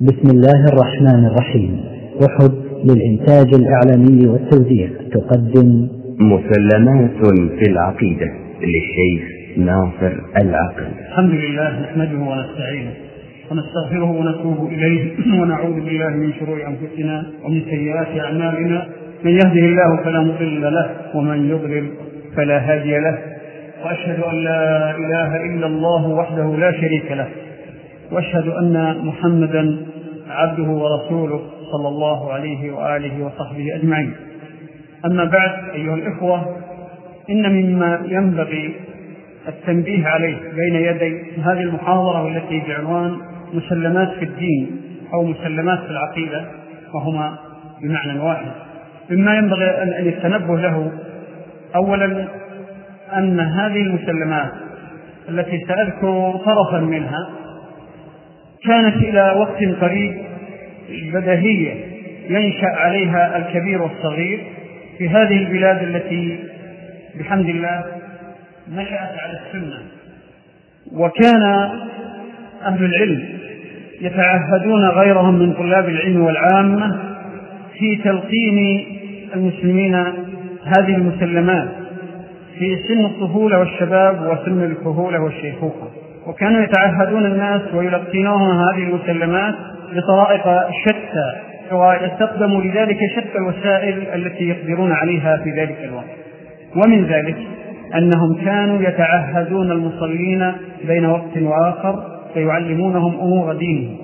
بسم الله الرحمن الرحيم. أحد للإنتاج الإعلامي والتوزيع. تقدم. مسلمات في العقيدة للشيخ ناصر العقل. الحمد لله نحمده ونستعينه ونستغفره ونتوب إليه ونعوذ بالله من شرور أنفسنا ومن سيئات أعمالنا. من يهده الله فلا مضل له ومن يضلل فلا هادي له. وأشهد أن لا إله إلا الله وحده لا شريك له. واشهد أن محمدا عبده ورسوله صلى الله عليه وآله وصحبه أجمعين. أما بعد أيها الإخوة إن مما ينبغي التنبيه عليه بين يدي هذه المحاضرة والتي بعنوان مسلمات في الدين أو مسلمات في العقيدة وهما بمعنى واحد. مما ينبغي ان التنبه له اولا أن هذه المسلمات التي سأذكر طرفا منها كانت إلى وقت قريب بدهية ينشأ عليها الكبير والصغير في هذه البلاد التي بحمد الله نشأت على السنة. وكان أهل العلم يتعهدون غيرهم من طلاب العلم والعامة في تلقين المسلمين هذه المسلمات في سن الطفولة والشباب وسن الكهولة والشيخوخة. وكانوا يتعهدون الناس ويلقنوهم هذه المسلمات بطرائق شتى ويستخدموا لذلك شتى الوسائل التي يقدرون عليها في ذلك الوقت. ومن ذلك أنهم كانوا يتعهدون المصلين بين وقت وآخر فيعلمونهم أمور دينهم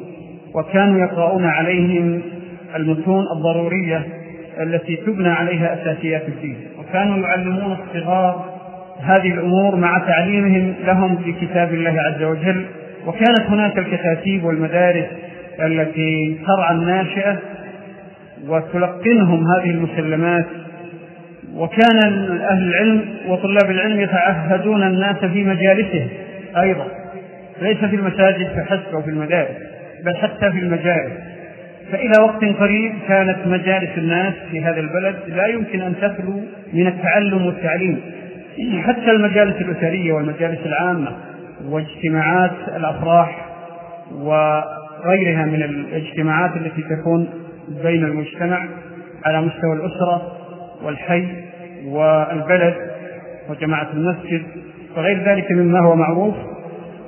وكانوا يقرؤون عليهم المتون الضرورية التي تبنى عليها أساسيات الدين وكانوا يعلمون الصغار هذه الأمور مع تعليمهم لهم في كتاب الله عز وجل. وكانت هناك الكتاتيب والمدارس التي ترعى الناشئه وتلقنهم هذه المسلمات. وكان أهل العلم وطلاب العلم يتعهدون الناس في مجالسهم أيضا ليس في المساجد فحسب أو في المدارس بل حتى في المجالس. فإلى وقت قريب كانت مجالس الناس في هذا البلد لا يمكن أن تخلو من التعلم والتعليم. حتى المجالس الأسرية والمجالس العامة واجتماعات الأفراح وغيرها من الاجتماعات التي تكون بين المجتمع على مستوى الأسرة والحي والبلد وجماعة المسجد وغير ذلك مما هو معروف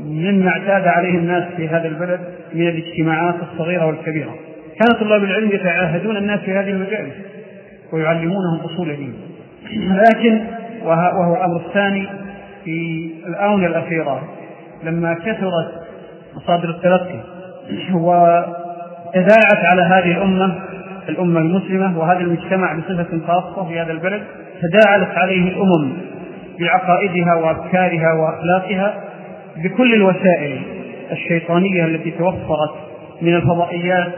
مما اعتاد عليه الناس في هذا البلد من الاجتماعات الصغيرة والكبيرة. كان طلاب العلم يتعاهدون الناس في هذه المجالس ويعلمونهم أصول الدين. لكن وهو الأمر الثاني في الآونة الأخيرة. لما كثرت مصادر التلقي وتداعت على هذه الأمة الأمة المسلمة وهذا المجتمع بصفة خاصة في هذا البلد تداعلت عليه الأمم بعقائدها وأفكارها وأخلاقها بكل الوسائل الشيطانية التي توفرت من الفضائيات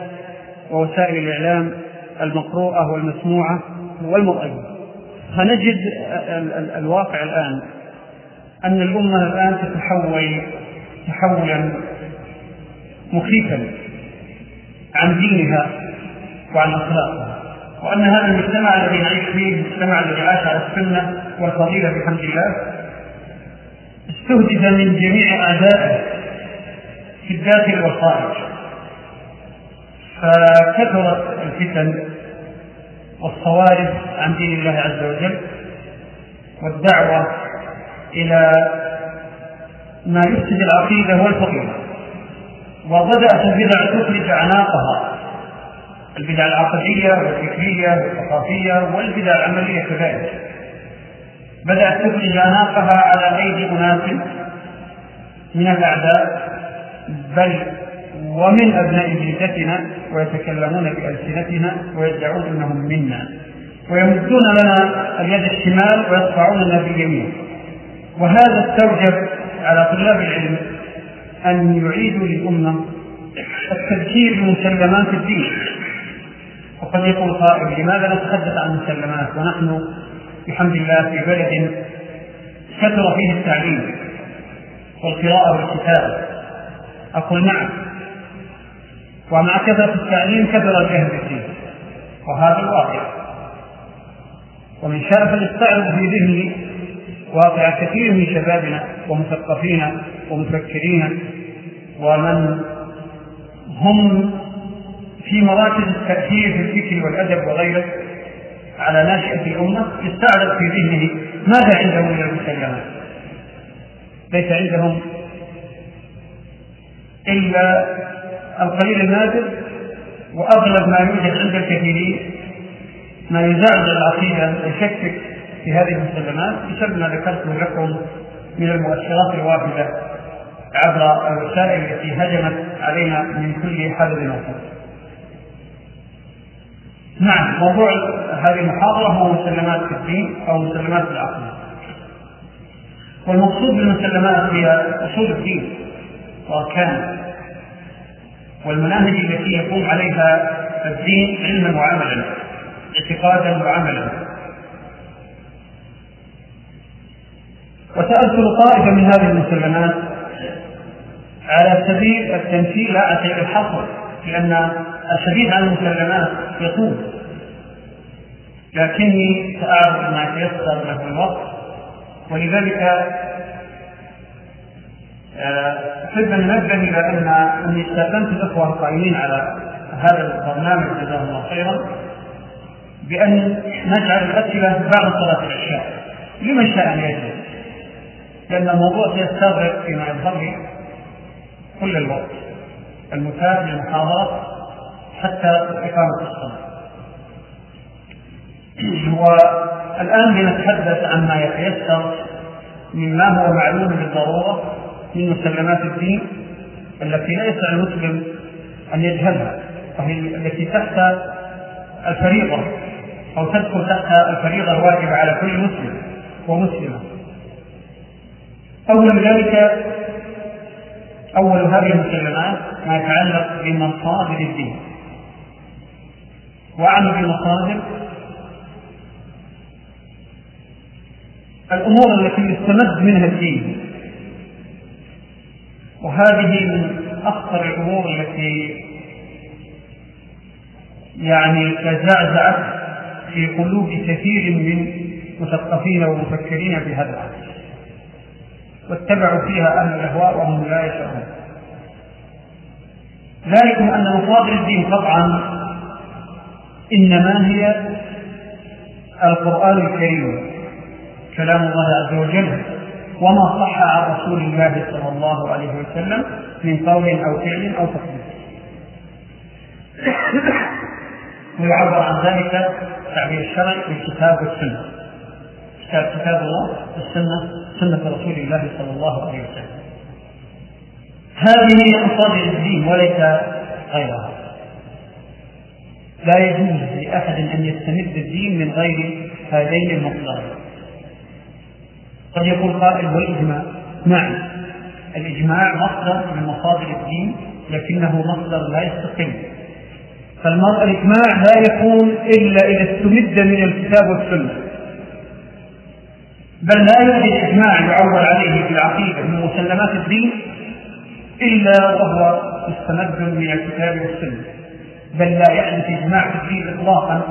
ووسائل الإعلام المقروءة والمسموعة والمرئية فنجد الواقع الآن أن الأمة الآن تتحول تحولا مخيفا عن دينها وعن أخلاقها وأن هذا المجتمع الذي نعيش فيه المجتمع الذي عاش على السنة والفضيلة بحمد الله استهدف من جميع أعدائه في الداخل والخارج فكثرت الفتن والصوارف عن دين الله عز وجل والدعوة إلى ما يفسد العقيدة والفضيلة وبدأت البدع تخرج أعناقها. البدع العقدية والفكرية والثقافية والبدع العملية كذلك. بدأت تخرج أعناقها على أيدي أناس من الأعداء بل ومن أبناء جلدتنا ويتكلمون بألسنتنا ويدعون أنهم منا. ويمدون لنا اليد الشمال ويدفعوننا باليمين وهذا استوجب على طلاب العلم أن يعيدوا للأمة التذكير بمسلمات الدين. وقد يقول قائل لماذا نتحدث عن المسلمات ونحن بحمد الله في بلد كثر فيه التعليم والقراءة والكتابة؟ أقول نعم. ومع كثرة التعليم كثر الجهل بالدين. وهذا الواقع ومن شاء فليستعرض في ذهني واقع كثير من شبابنا ومثقفين ومفكرين ومن هم في مراكز التأثير في الفكر والأدب وغيره على ناشئة الأمة يستعرض في ذهنه ماذا عندهم من المسلمات ليس عندهم إلا القليل النادر وأغلب ما يوجد عند الكثيرين ما يزعزع العقيدة ويشكك في هذه المسلمات بسبب ما ذكرته لكم من المؤثرات الوافدة عبر الوسائل التي هجمت علينا من كل حدث وحدث. نعم موضوع هذه المحاضرة هو مسلمات في الدين أو مسلمات في العقيدة. والمقصود بالمسلمات هي أصول الدين وأركانه والمناهج التي يقوم عليها الدين علما وعملا اعتقادا وعملا. وسأذكر طائفة من هذه المسلمات على سبيل التمثيل لا سبيل الحصر لأن الحديث عن المسلمات يطول. لكني سأعرض ما تيسر له الوقت ولذلك آه، أحب أن ننبه إلى أن أني استأذنت الأخوة القائمين على هذا البرنامج جزاهم الله خيرا بأن نجعل الأسئلة بعد صلاة العشاء. لمن شاء أن يجلس لأن الموضوع سيستغرق فيما يظهر لي كل الوقت. المتاح للمحاضرة حتى إقامة الصلاة. والآن لنتحدث عما يتيسر مما هو معلوم بالضرورة من مسلمات الدين التي لا يسع المسلم أن يجهلها وهي التي تحت الفريضة أو تدخل تحت الفريضة الواجبة على كل مسلم ومسلمة. أول ذلك أول هذه المسلمات ما يتعلق بمصادر الدين. وأعني بالمصادر الأمور التي يستمد منها الدين. وهذه من أخطر الأمور التي يعني تزعزعت في قلوب كثير من مثقفين ومفكرين بهذا العصر. واتبعوا فيها أهل الأهواء وهم لا يشعرون. ذلكم أن مصادر الدين طبعا إنما هي القرآن الكريم. كلام الله عز وجل وما صح عن رسول الله صلى الله عليه وسلم من قول أو فعل أو تقدير. ويعبر عن ذلك تعبير الشرعي بالكتاب والسنة كتاب كتاب الله والسنة سنة رسول الله صلى الله عليه وسلم. هذه مصادر الدين وليس غيرها. لا يجوز لأحد أن يستمد الدين من غير هذين المصدرين. قد يقول قائل والإجماع. نعم. الإجماع مصدر من مصادر الدين لكنه مصدر لا يستقيم. فالمرء الإجماع لا يكون إلا إذا استمد من الكتاب والسنة. بل لا يوجد إجماع يعول عليه في العقيدة من مسلمات الدين إلا وهو مستمد من الكتاب والسنة. بل لا يحدث إجماع في الدين إطلاقا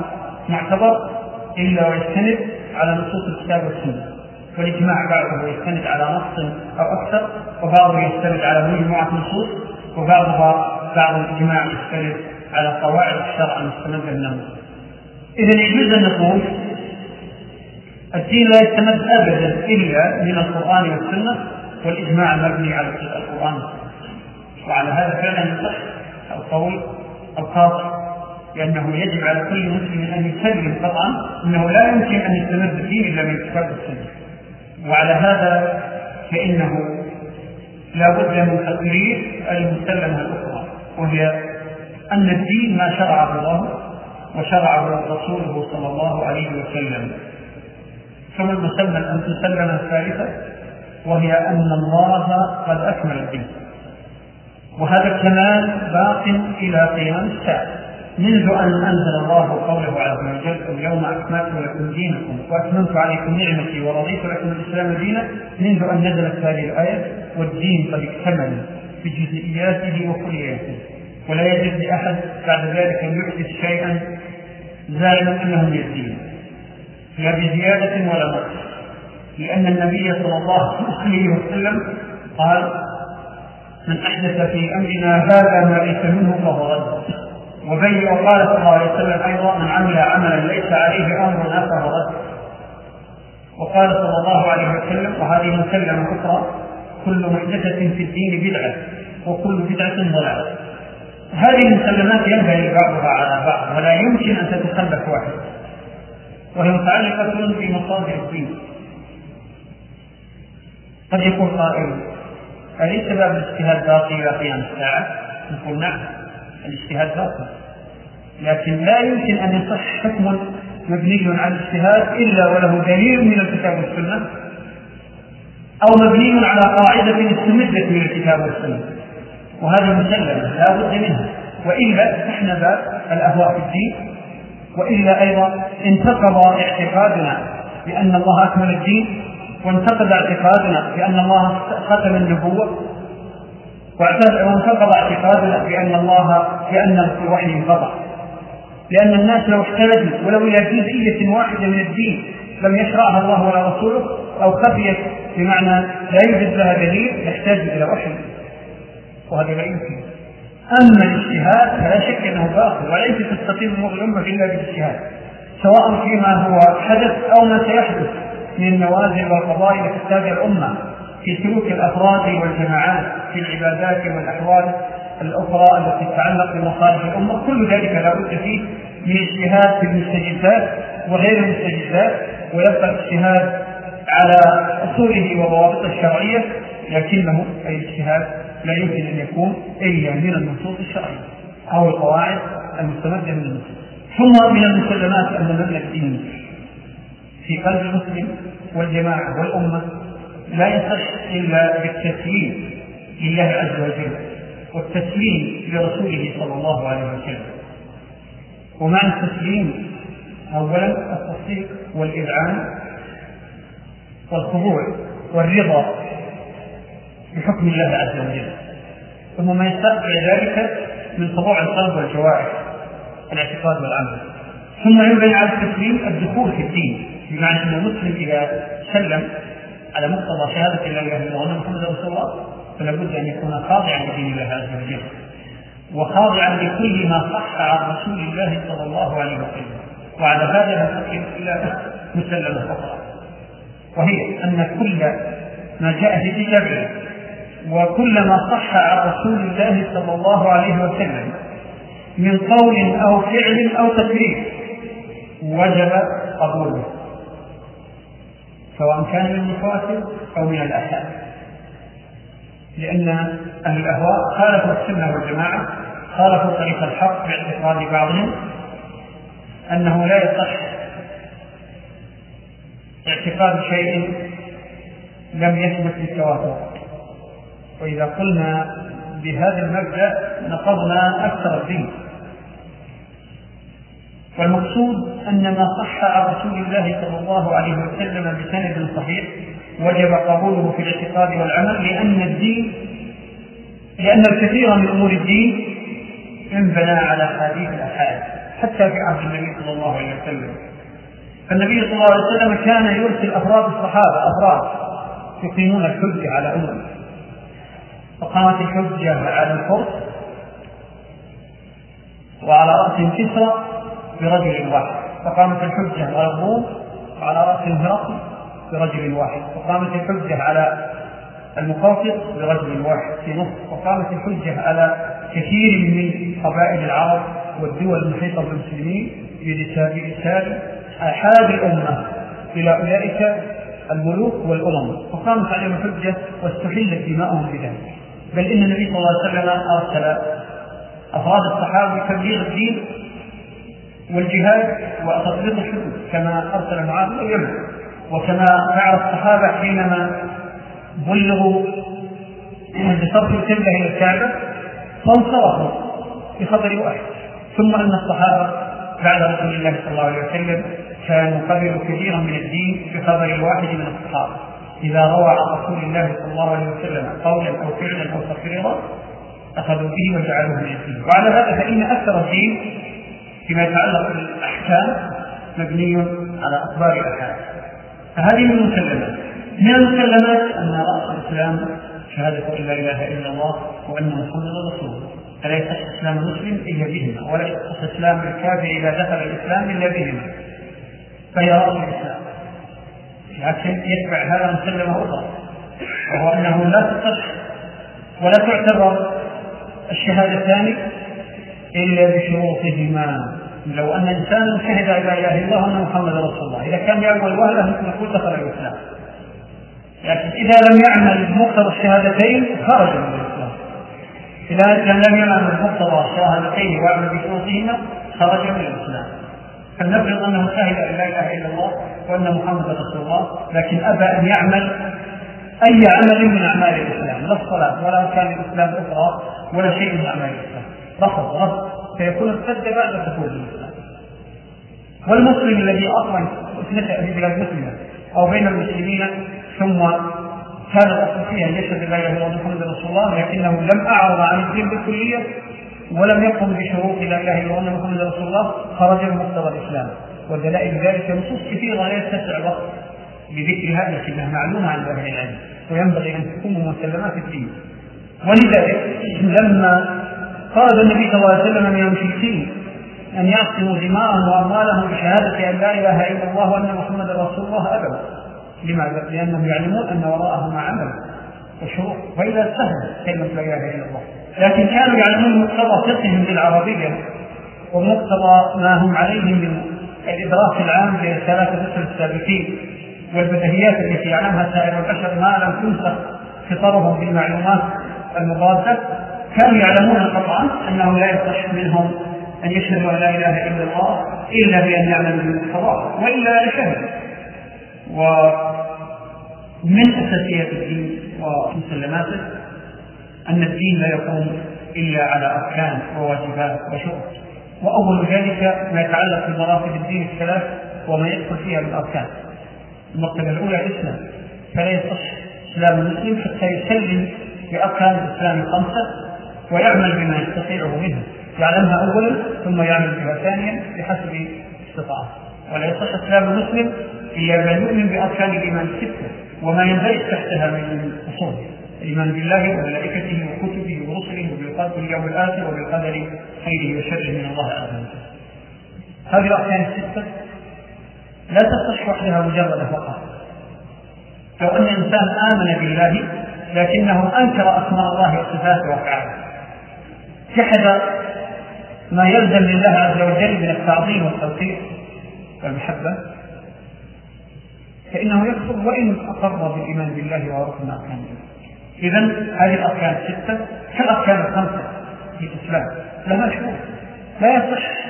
معتبر إلا ويستند على نصوص الكتاب والسنة. والإجماع بعضه يستند على نص أو أكثر وبعضه يستند على مجموعة نصوص وبعضها بعض الإجماع يستند على قواعد الشرع المستمدة من النص إذا يجوز أن نقول الدين لا يستمد أبدا إلا من القرآن والسنة والإجماع المبني على القرآن وعلى هذا فعلا يصح القول القاطع لأنه يجب على كل مسلم أن يسلم طبعا أنه لا يمكن أن يستمد الدين إلا من الكتاب والسنة وعلى هذا فإنه لا بد من تقرير المسلمة الأخرى وهي أن الدين ما شرعه الله وشرعه رسوله صلى الله عليه وسلم. ثم المسلمة المسلمة الثالثة؟ وهي أن الله قد أكمل الدين. وهذا الكمال باق إلى قيام الساعة. منذ أن أنزل الله قوله عز وجل اليوم أكملت لكم دينكم وأتممت عليكم نعمتي ورضيت لكم الإسلام دينا منذ أن نزلت هذه الآية والدين قد اكتمل بجزئياته وكلياته. ولا يجوز لأحد بعد ذلك أن يحدث شيئا زائلا أنه من الدين. لا بزيادة ولا نقص. لأن النبي صلى الله عليه وسلم قال من أحدث في أمرنا هذا ما ليس منه فهو رد. وبين وقال صلى الله عليه وسلم أيضا من عمل عملا ليس عليه امرنا فهو رد وقال صلى الله عليه وسلم وهذه مسلمة أخرى كل محدثة في الدين بدعة وكل بدعة ضلالة. هذه المسلمات ينبغي بعضها على بعض ولا يمكن أن تتخلف واحدة وهي متعلقة بمصادر الدين. قد يقول قائل أليس باب الاجتهاد باقي إلى قيام الساعة؟ نقول نعم. الاجتهاد باقي لكن لا يمكن أن يصح حكم مبني على الاجتهاد إلا وله دليل من الكتاب والسنة أو مبني على قاعدة استمدت من الكتاب والسنة. وهذه مسلمة لا بد منها وإلا باب الأهواء في الدين. وإلا أيضا انتقض اعتقادنا بأن الله أكمل الدين. وانتقد اعتقادنا بأن الله ختم النبوة. وانتقض اعتقادنا بأن الله بأن الوحي انقطع. لأن الناس لو اختلفوا ولو إلى جزئية واحدة من الدين لم يشرعها الله ولا رسوله أو خفيت بمعنى لا يوجد لها دليل يحتاج إلى وحي. وهذا لا يمكن. أما الاجتهاد فلا شك أنه باطل وليس تستقيم أمور الأمة إلا بالاجتهاد سواء فيما هو حدث أو ما سيحدث من النوازل والقضايا التي تحتاج الأمة. في سلوك الأفراد والجماعات في العبادات والأحوال الأخرى التي تتعلق بمصالح الأمة. كل ذلك لا بد فيه من اجتهاد في المستجدات وغير المستجدات ويبقى الاجتهاد على أصوله وضوابطه الشرعية لكنه أي الاجتهاد لا يمكن أن يكون إلا من النصوص الشرعية أو القواعد المستمدة من النصوص. ثم من المسلمات أن مبنى الدين في قلب المسلم والجماعة والأمة لا يصح إلا بالتسليم لله عز وجل والتسليم لرسوله صلى الله عليه وسلم. ومعنى التسليم أولا التصديق والإذعان والخضوع والرضا بحكم الله عز وجل. ثم ما يستقبل ذلك من خضوع القلب والجوارح الاعتقاد والعمل. ثم ينبغي على التسليم الدخول في الدين بمعنى أن المسلم إذا سلم على مقتضى شهادة لا اله الا الله محمد رسول الله فلا بد أن يكون خاضعا لدين الله عز وجل وخاضعا لكل ما صح عن رسول الله صلى الله عليه وسلم. وعلى هذا لا تقل إلا مسلمة أخرى وهي أن كل ما جاء في كتاب الله وكل ما صح عن رسول الله صلى الله عليه وسلم من قول أو فعل أو تقرير وجب قبوله. سواء كان من المتواتر أو من الآحاد لأن أهل الأهواء خالفوا السنة والجماعة خالفوا طريق الحق باعتقاد بعضهم أنه لا يصح اعتقاد شيء لم يثبت بالتواتر. وإذا قلنا بهذا المبدأ نقضنا أكثر الدين. والمقصود أن ما صح عن رسول الله صلى الله عليه وسلم بسند صحيح وجب قبوله في الاعتقاد والعمل لأن الدين لأن الكثير من أمور الدين انبنى على حديث الأحاد حتى في عهد النبي صلى الله عليه وسلم. فالنبي صلى الله عليه وسلم كان يرسل أفراد الصحابة أفراد يقيمون الحجة على أمم فقامت الحجة على الفرس وعلى رأس كسرى برجل واحد فقامت الحجة على الروم وعلى رأس هرقل برجل واحد وقامت الحجة على المقاصد برجل واحد في نصف وقامت الحجة على كثير من قبائل العرب والدول المحيطة بالمسلمين بإرسال آحاد الأمة إلى أولئك الملوك والأمم فقامت عليهم الحجة واستحلت دماؤهم بذلك. بل إن النبي صلى الله عليه وسلم أرسل أفراد الصحابة لتبليغ الدين والجهاد وتطبيق الحدود كما أرسل معاذ إلى اليمن وكما فعل الصحابة حينما بلغوا بصرف القبله إلى الكعبة فانصرفوا بخبر واحد. ثم أن الصحابة بعد رسول الله صلى الله عليه وسلم كانوا قبلوا كثيرا من الدين بخبر واحد من الصحابة. إذا روى عن رسول الله صلى الله عليه وسلم قولا أو فعلا أو تقريرا أخذوا به وجعلوه من الدين. وعلى هذا فإن أكثر الدين فيما يتعلق بالأحكام مبني على أخبار الاحكام فهذه من المسلمات. من المسلمات أن رأس الإسلام شهادة أن لا إله إلا الله وأن محمدا رسول فلا يصح إسلام المسلم إلا بهما ولا يصح إسلام الكافر إذا دخل الإسلام إلا بهما. فهي رأس الإسلام. لكن يتبع هذا مسلمة أخرى وهو أنه لا تصح ولا تعتبر الشهادتان إلا بشروطهما. لو أن إنسانا شهد لا إله إلا الله أن محمد رسول الله. إذا كان يعمل وهله نقول دخل الإسلام. لكن إذا لم يعمل بمقتضى الشهادتين خرج من الإسلام. إذا لم يعمل بمقتضى الشهادتين ويعمل بشروطهما خرج من الإسلام. فلنفرض أنه شهد أن لا إله إلا الله وأن محمد رسول الله لكن أبى أن يعمل أي عمل من أعمال الإسلام. لا الصلاة ولا أركان الإسلام أخرى ولا شيء من أعمال الإسلام. رفض رفض فيكون ارتد بعد دخول الإسلام والمسلم الذي أصلا نشأ في بلاد مسلمة أو بين المسلمين ثم كان الأصل فيها يشهد لا إلا الله محمد رسول الله لكنه لم أعرض عن الدين بالكلية ولم يقم بشروط لا إله إلا الله محمد رسول الله خرج من مقتضى الإسلام. ودلائل ذلك نصوص كثيرة لا يتسع الوقت لذكرها لكنها معلومة عند أهل العلم. وينبغي أن تكون مسلمات الدين. ولذلك لما طلب النبي صلى الله عليه وسلم من المشركين أن يعصموا دماءهم وأموالهم بشهادة أن لا إله إلا الله وأن محمدا رسول الله أبدا. لماذا؟ لأنهم يعلمون أن وراءه ما عمل وشروط. فإذا سهل كلمة لا إله إلا الله. لكن كانوا يعلمون مقتضى فقههم بالعربية ومقتضى ما هم عليه من الإدراك العام لثلاثة الرسل السابقين والبدهيات التي يعلمها سائر البشر ما لم تنسخ فطرهم بالمعلومات المضادة. كانوا يعلمون قطعا أنه لا يصح منهم أن يشهدوا أن لا إله إلا الله إلا بأن يعملوا بالقضاء وإلا لشهد. ومن أساسيات الدين ومسلماته أن الدين لا يقوم إلا على أركان وواجبات وشروط. وأول ذلك ما يتعلق بمراتب الدين الثلاث وما يدخل فيها من الأركان. المرتبة الأولى الإسلام فلا يصح إسلام المسلم حتى يسلم بأركان الإسلام الخمسة ويعمل بما يستطيعه منها يعلمها أولا ثم يعمل بها ثانيا بحسب استطاعته. ولا يصح إسلام المسلم إلا من يؤمن بأركان الإيمان الستة وما يندرج تحتها من أصول. الإيمان بالله وملائكته وكتبه ورسله وبالقدر اليوم الآخر وبالقدر خيره وشره من الله عز وجل. هذه الأركان الستة. لا تصح وحدها مجرد فقط. لو أن إنسان آمن بالله لكنه أنكر أسماء الله وصفاته وأفعاله. جحد ما يلزم لله عز وجل من التعظيم والتوقير والمحبة. فإنه يكفر وإن أقر بالإيمان بالله وركن أركان إذا هذه الأركان الستة كالأركان الخمسة في الإسلام. لها شروط لا يصح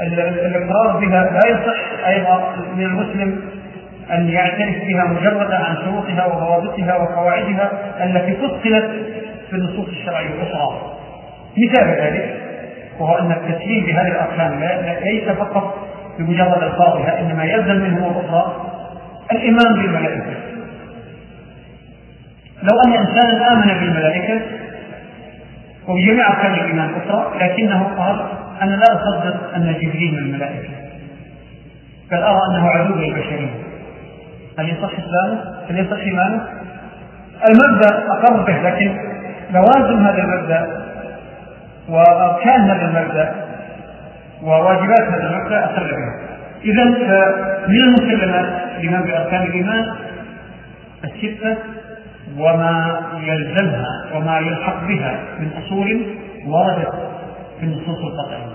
الإقرار بها لا يصح أيضا من المسلم أن يعترف بها مجردا عن شروطها وضوابطها وقواعدها التي فصلت في النصوص الشرعية الأخرى. مثال ذلك وهو أن التسليم بهذه الأركان ليس فقط بمجرد ألفاظها إنما يلزم منه الأخرى الإيمان بالملائكة لو أن إنسانا آمن بالملائكة وبجميع أركان الإيمان الأخرى لكنه قال أنا لا أصدق أن جبريل من الملائكة بل أرى أنه عدو للبشرية هل يصح إسلامه؟ هل يصح إيمانه؟ المبدأ أقر به لكن لوازم هذا المبدأ وأركان هذا المبدأ وواجبات هذا المبدأ أقر بها إذا من المسلمات الإيمان بأركان الإيمان؟ الستة وما يلزمها وما يلحق بها من أصول وردت في النصوص القطعية.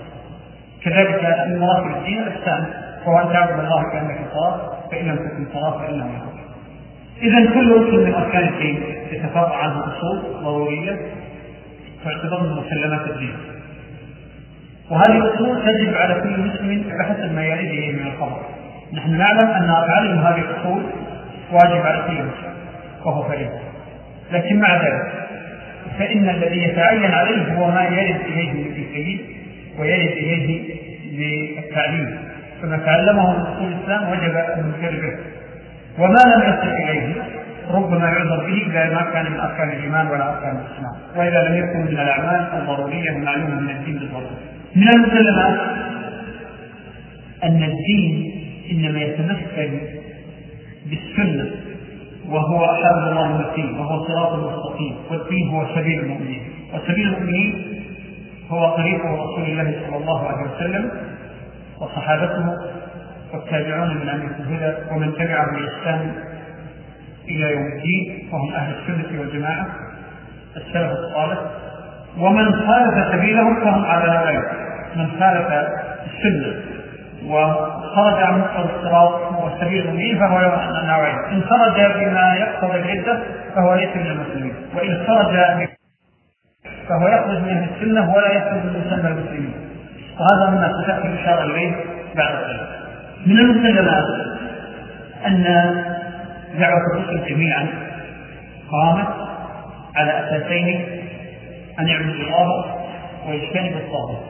كذلك من مراتب الدين الإحسان وهو أن تعبد الله كأنك تراه فإن لم تكن تراه فإنه يراك إذا كل ركن من أركان الدين يتفرع عنه أصول ضرورية تعتبر من مسلمات الدين. وهذه الأصول تجب على كل مسلم بحسب ما يريده من الخبر نحن نعلم أن تعلم هذه الأصول واجب على كل مسلم وهو فريضة. لكن مع ذلك فإن الذي يتعين عليه هو ما يرد إليه بالتكليف ويرد إليه بالتعليم فما تعلمه من أصول الإسلام وجب أن به وما لم يصل إليه ربما يعذر به إذا ما كان من أركان الإيمان ولا أركان الإسلام. وإذا لم يكن من الأعمال الضرورية المعلومة من الدين بالضرورة. من المسلمات؟ أن الدين إنما يتمثل بالسنة وهو حبل الله المتين وهو صراط المستقيم والدين هو سبيل المؤمنين. وسبيل المؤمنين هو قريب رسول الله صلى الله عليه وسلم وصحابته والتابعون من أهل الهدى ومن تبعهم بإحسان إلى يوم الدين وهم أهل السنة والجماعة السلف الصالح. ومن خالف سبيلهم فهم على ذلك من خالف السنة وخرج عن مقتضى الصراط والسبيل به فهو نوعين أن خرج بما يقتضي العدة فهو ليس من المسلمين. وإن خرج فهو يخرج من السنة ولا يخرج من سنة المسلمين. وهذا مما ستأتي الاشاره إليه بعد ذلك من المسلمات أن دعوة الرسل جميعا قامت على أساسين أن يعبد الله ويجتنب الطاغوت.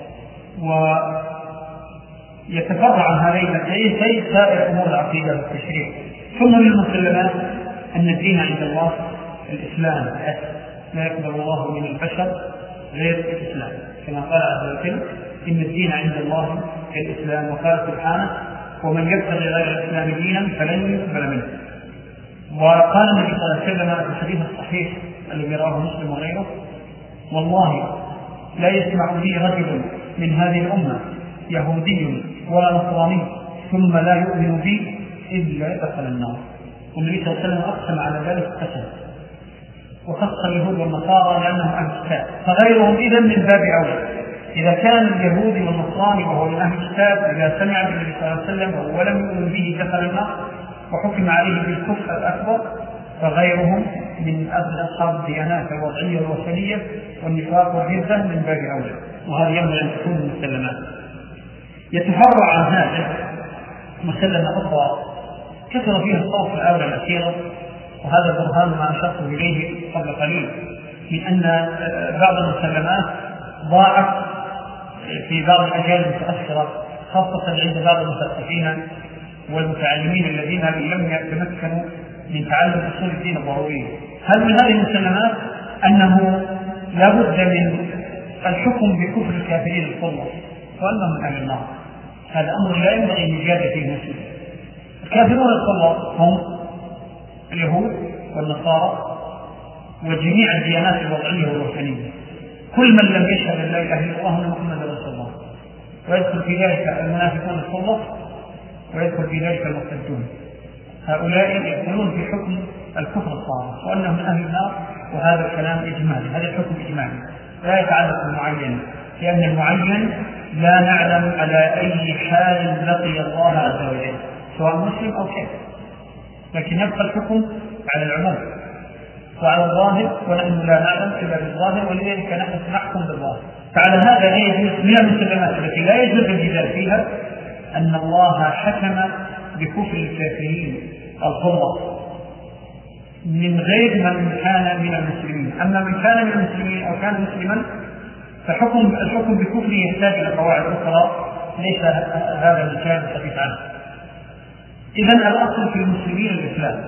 يتفرع عن هذين المسائل سائر أمور العقيدة والتشريع. ثم من المسلمات أن الدين عند الله الإسلام لا يقبل الله من البشر غير الإسلام. كما قال عز وجل إن الدين عند الله الإسلام. وقال سبحانه ومن يبتغي غير الإسلام دينا فلن يقبل منه. وقال النبي صلى الله عليه وسلم في الحديث الصحيح الذي رواه مسلم وغيره والله لا يسمع بي رجل من هذه الأمة يهودي ولا نصراني ثم لا يؤمن بي إلا دخل النار. والنبي صلى الله عليه وسلم أقسم على ذلك قسم. وخص اليهود والنصارى لأنهم أهل الكتاب. فغيرهم إذا من باب أولى. إذا كان اليهودي والنصراني وهو من أهل الكتاب إذا سمع بالنبي صلى الله عليه وسلم ولم يؤمن به دخل النار وحكم عليه بالكفر الأكبر فغيرهم من أهل أصحاب الديانات الوضعية الوثنية والنفاق والردة من باب أولى وهذا ينبغي أن تكون المسلمات يتفرع عن هذا مسلمة أخرى. كثر فيها الصوت الآونة الأخيرة وهذا برهان ما أشرت إليه قبل قليل من أن بعض المسلمات ضاعت في بعض الأجيال المتأخرة خاصة عند بعض المثقفين والمتعلمين الذين لم يتمكنوا من تعلم أصول الدين الضرورية هل من هذه المسلمات أنه لا بد من الحكم بكفر الكافرين الكفر وأنهم من أهل النار؟ هذا أمر لا ينبغي أن يجاد فيه مسلم. الكافرون الكفار هم اليهود والنصارى وجميع الديانات الوضعية والوثنية كل من لم يشهد أن لا إله إلا الله أن محمدا رسول الله. ويدخل في ذلك المنافقون الصلة ويدخل في ذلك المرتدون هؤلاء يدخلون في حكم الكفر الصالح وأنهم من أهل النار وهذا الكلام إجمالي هذا الحكم إجمالي. لا يتعلق بالمعين لأن المعين لا نعلم على أي حال لقي الله عز وجل سواء مسلم أو كافر لكن يبقى الحكم على العموم وعلى الظاهر ونحن لا نعلم إلا بالظاهر ولذلك نحن نحكم بالظاهر. فعلى هذا لا يجوز من المسلمات التي لا يجوز الجدال فيها أن الله حكم بكفر الكافرين الغرة من غير من كان من المسلمين أما من كان من المسلمين أو كان مسلما فحكم الحكم بكفره يحتاج إلى قواعد أخرى ليس هذا المكان الحديث عنه. اذا الأصل في المسلمين الإسلام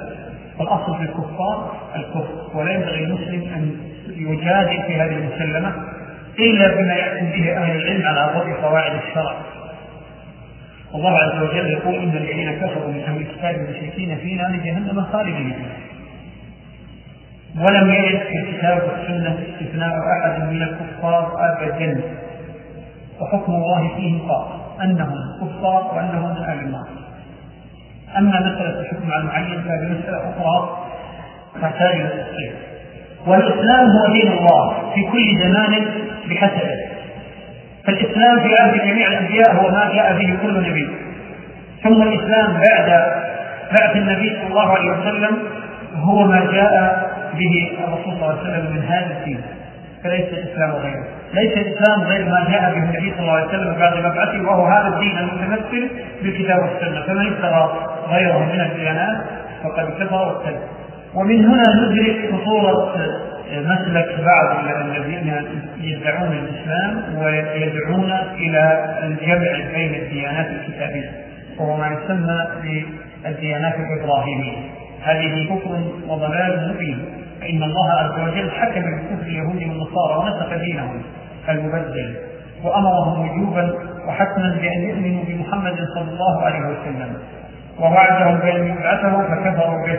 والأصل في الكفار الكفر ولا ينبغي المسلم أن يجادل في هذه المسلمة إلا بما يحكم به أهل العلم على ضوء قواعد الشرع. الله عز وجل يقول إن الذين كفروا من أهل الكتاب المشركين في نار جهنم خالدين. ولم يرد في الكتاب والسنة استثناء أحد من الكفار أبدا. وحكم الله فيهم قال أنهم كفار وأنهم من أهل النار أما مسألة الحكم على المعين فهذه مسألة أخرى تحتاج إلى التفصيل والإسلام هو دين الله في كل زمان بحسبه. فالإسلام في عهد جميع الأنبياء هو ما جاء به كل نبي. ثم الإسلام بعد بعث النبي صلى الله عليه وسلم هو ما جاء به الرسول صلى الله عليه وسلم من هذا الدين. فليس الإسلام غيره. ليس الإسلام غير ما جاء به النبي صلى الله عليه وسلم بعد مبعثه وهو هذا الدين المتمثل بالكتاب والسنة. فمن ابتغى غيره من الديانات فقد كفر وابتدع ومن هنا ندرك خطوره مسلك بعض الذين يدعون الإسلام ويدعون إلى الجمع بين الديانات الكتابية وهو ما يسمى بالديانات الإبراهيمية. هذه كفر وضلال مبين. فإن الله عز وجل حكم بكفر اليهود والنصارى ونسخ دينهم المبدل وأمرهم وجوبا وحتما بأن يؤمنوا بمحمد صلى الله عليه وسلم. ووعدهم بأن يبعثه فكفروا به.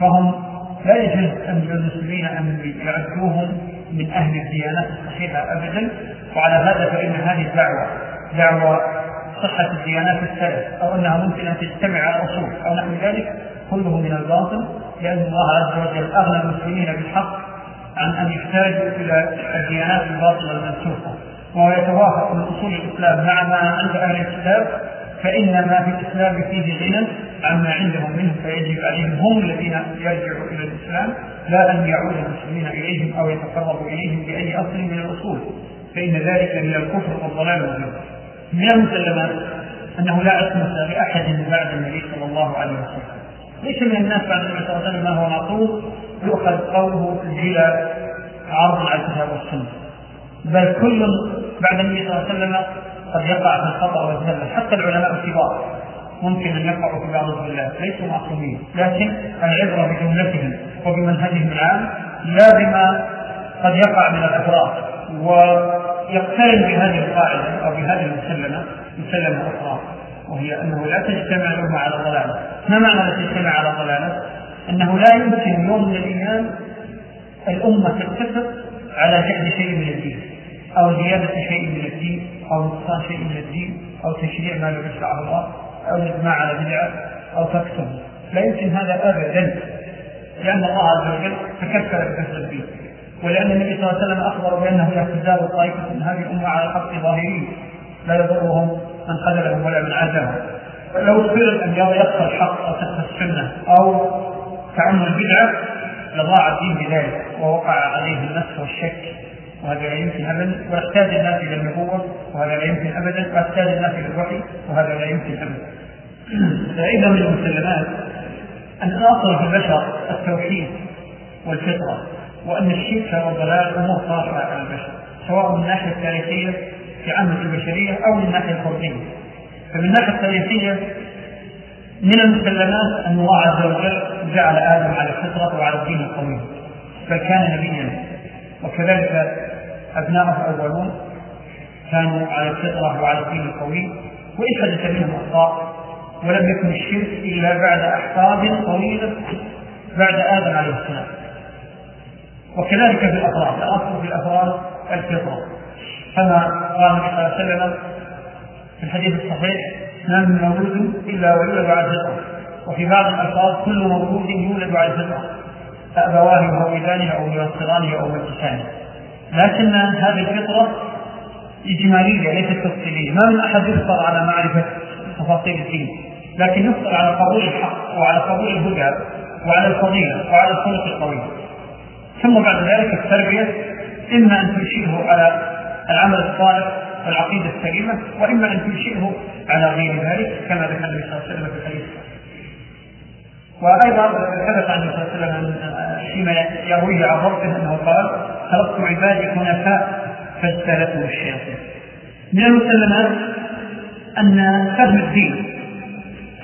فهم لا يجوز أن للمسلمين أن يعدوهم من أهل الديانات الصحيحة أبدا وعلى هذا فإن هذه الدعوة دعوة صحة الديانات الثلاث أو أنها ممكن أن تجتمع على أصول أو نحو ذلك كله من الباطل لأن الله عز وجل أغنى المسلمين بالحق عن أن يحتاجوا إلى الديانات الباطلة المنسوخة. وهو يتوافق من أصول الإسلام مع ما عند أهل الكتاب فإن ما في الإسلام فيه غنى عما عندهم منه فيجب عليهم هم الذين يرجعوا إلى الإسلام لا أن يعود المسلمين إليهم أو يتقربوا إليهم بأي أصل من الأصول. فإن ذلك من الكفر والضلال والجهل من المسلمات أنه لا عصمة لأحد بعد النبي صلى الله عليه وسلم. ليس من الناس بعد النبي صلى الله عليه وسلم ما هو معقول يؤخذ قوله إلى عرض على الكتاب والسنة بل كل بعد النبي صلى الله عليه وسلم قد يقع في الخطأ والزلة حتى العلماء الكبار ممكن أن يقعوا في بعض الزلات ليسوا معصومين. لكن العبرة بجملتهم وبمنهجهم العام لا بما قد يقع من الأفراد ويقترن بهذه القاعدة أو بهذه المسلمة مسلمة أخرى وهي أنه لا تجتمع الأمة على ضلالة. ما معنى لا تجتمع على ضلالة؟ أنه لا يمكن يوم من الأيام الأمة تتفق على جهل شيء من الدين. أو زيادة شيء من الدين أو نقصان شيء من الدين أو تشريع ما لم يشرعه الله أو الإجماع على بدعة أو تكتم لا يمكن هذا أبدا لأن الله عز وجل تكفل بكسر الدين. ولأن النبي صلى الله عليه وسلم أخبر بأنه لا تزال طائفة من هذه الأمة على الحق ظاهرين. لا يضرهم من خذلهم ولا من عزاهم لو فرض أن يخفى الحق أو تخفى السنة أو تعم البدعة لضاع الدين بذلك ووقع عليه النفس والشك. وهذا لا يمكن ابدا. واحتاج الناس إلى النبوة وهذا لا يمكن ابدا. واحتاج الناس إلى الوحي وهذا لا يمكن ابدا. فإذا من المسلمات أن الاصل في البشر التوحيد والفطرة وأن الشرك والضلال أمور طارئه على البشر سواء من الناحية التاريخية في عامة البشرية أو من الناحية الفردية. فمن الناحية التاريخية من المسلمات أن الله عز وجل جعل آدم على الفطرة وعلى الدين القويم بل كان نبيا. وكذلك ابناؤه الأولون كانوا على الفطرة وعلى الدين القويم وإن حدث منهم أخطاء ولم يكن الشرك إلا بعد أحقاب طويلة بعد آدم عليه السلام. وكذلك في الأفراد الأصل في الأفراد الفطرة. كما قال صلى الله عليه وسلم في الحديث الصحيح ما من مولود إلا ويولد على الفطرة. وفي بعض الألفاظ كل مولود يولد على الفطرة. فأبواه يهودانه أو ينصرانه أو يمجسانه لكن هذه الفطرة إجمالية ليست تفصيلية. ما من أحد يفطر على معرفة تفاصيل الدين. لكن يفطر على قبول الحق وعلى قبول الهدى وعلى الفضيلة وعلى الخلق القوي. ثم بعد ذلك التربية إما أن تنشئه على العمل الصالح والعقيدة السليمة وإما أن تنشئه على غير ذلك كما ذكر النبي صلى الله عليه وسلم في الحديث وأيضا ثبت عن النبي صلى الله عليه وسلم فيما يرويه عن ربه أنه قال خلقت عبادي حنفاء فاجتالتهم الشياطين. من المسلمات أن فهم الدين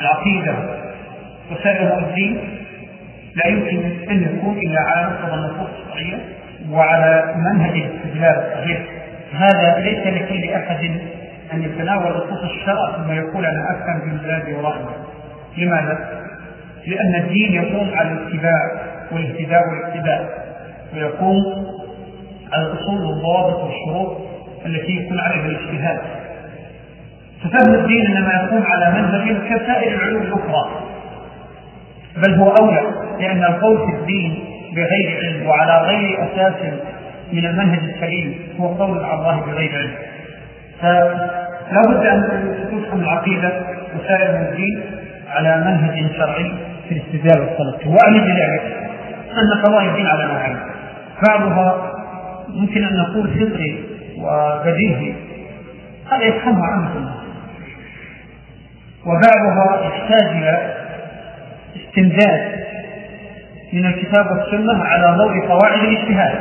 العقيدة وسائر الدين لا يمكن أن يكون إلا على مقتضى النصوص الشرعيه وعلى منهج الاستدلال الصحيح. هذا ليس لكل احد أن يتناول نصوص الشرع ثم يقول أنا أفهم بمزاجي ورأيي لماذا؟ لأن الدين يقوم على الاتباع والاهتداء والاقتداء ويقوم على الأصول والضوابط والشروط التي يكون عليها الاجتهاد. ففهم الدين إنما يقوم على منهج كسائر العلوم الأخرى. بل هو أولى لأن القول في الدين بغير علم وعلى غير أساس من المنهج السليم هو قول على الله بغير علم. فلا بد أن تفهم العقيدة وسائر الدين على منهج شرعي في الاستدلال والتلقي واعني بذلك. أن قضايا الدين على نوعين بعضها ممكن أن نقول فطري وبديهي. هذا يفهمه عامة. الناس وبعضها يحتاج إلى استمداد من الكتاب والسنة على ضوء قواعد الاجتهاد.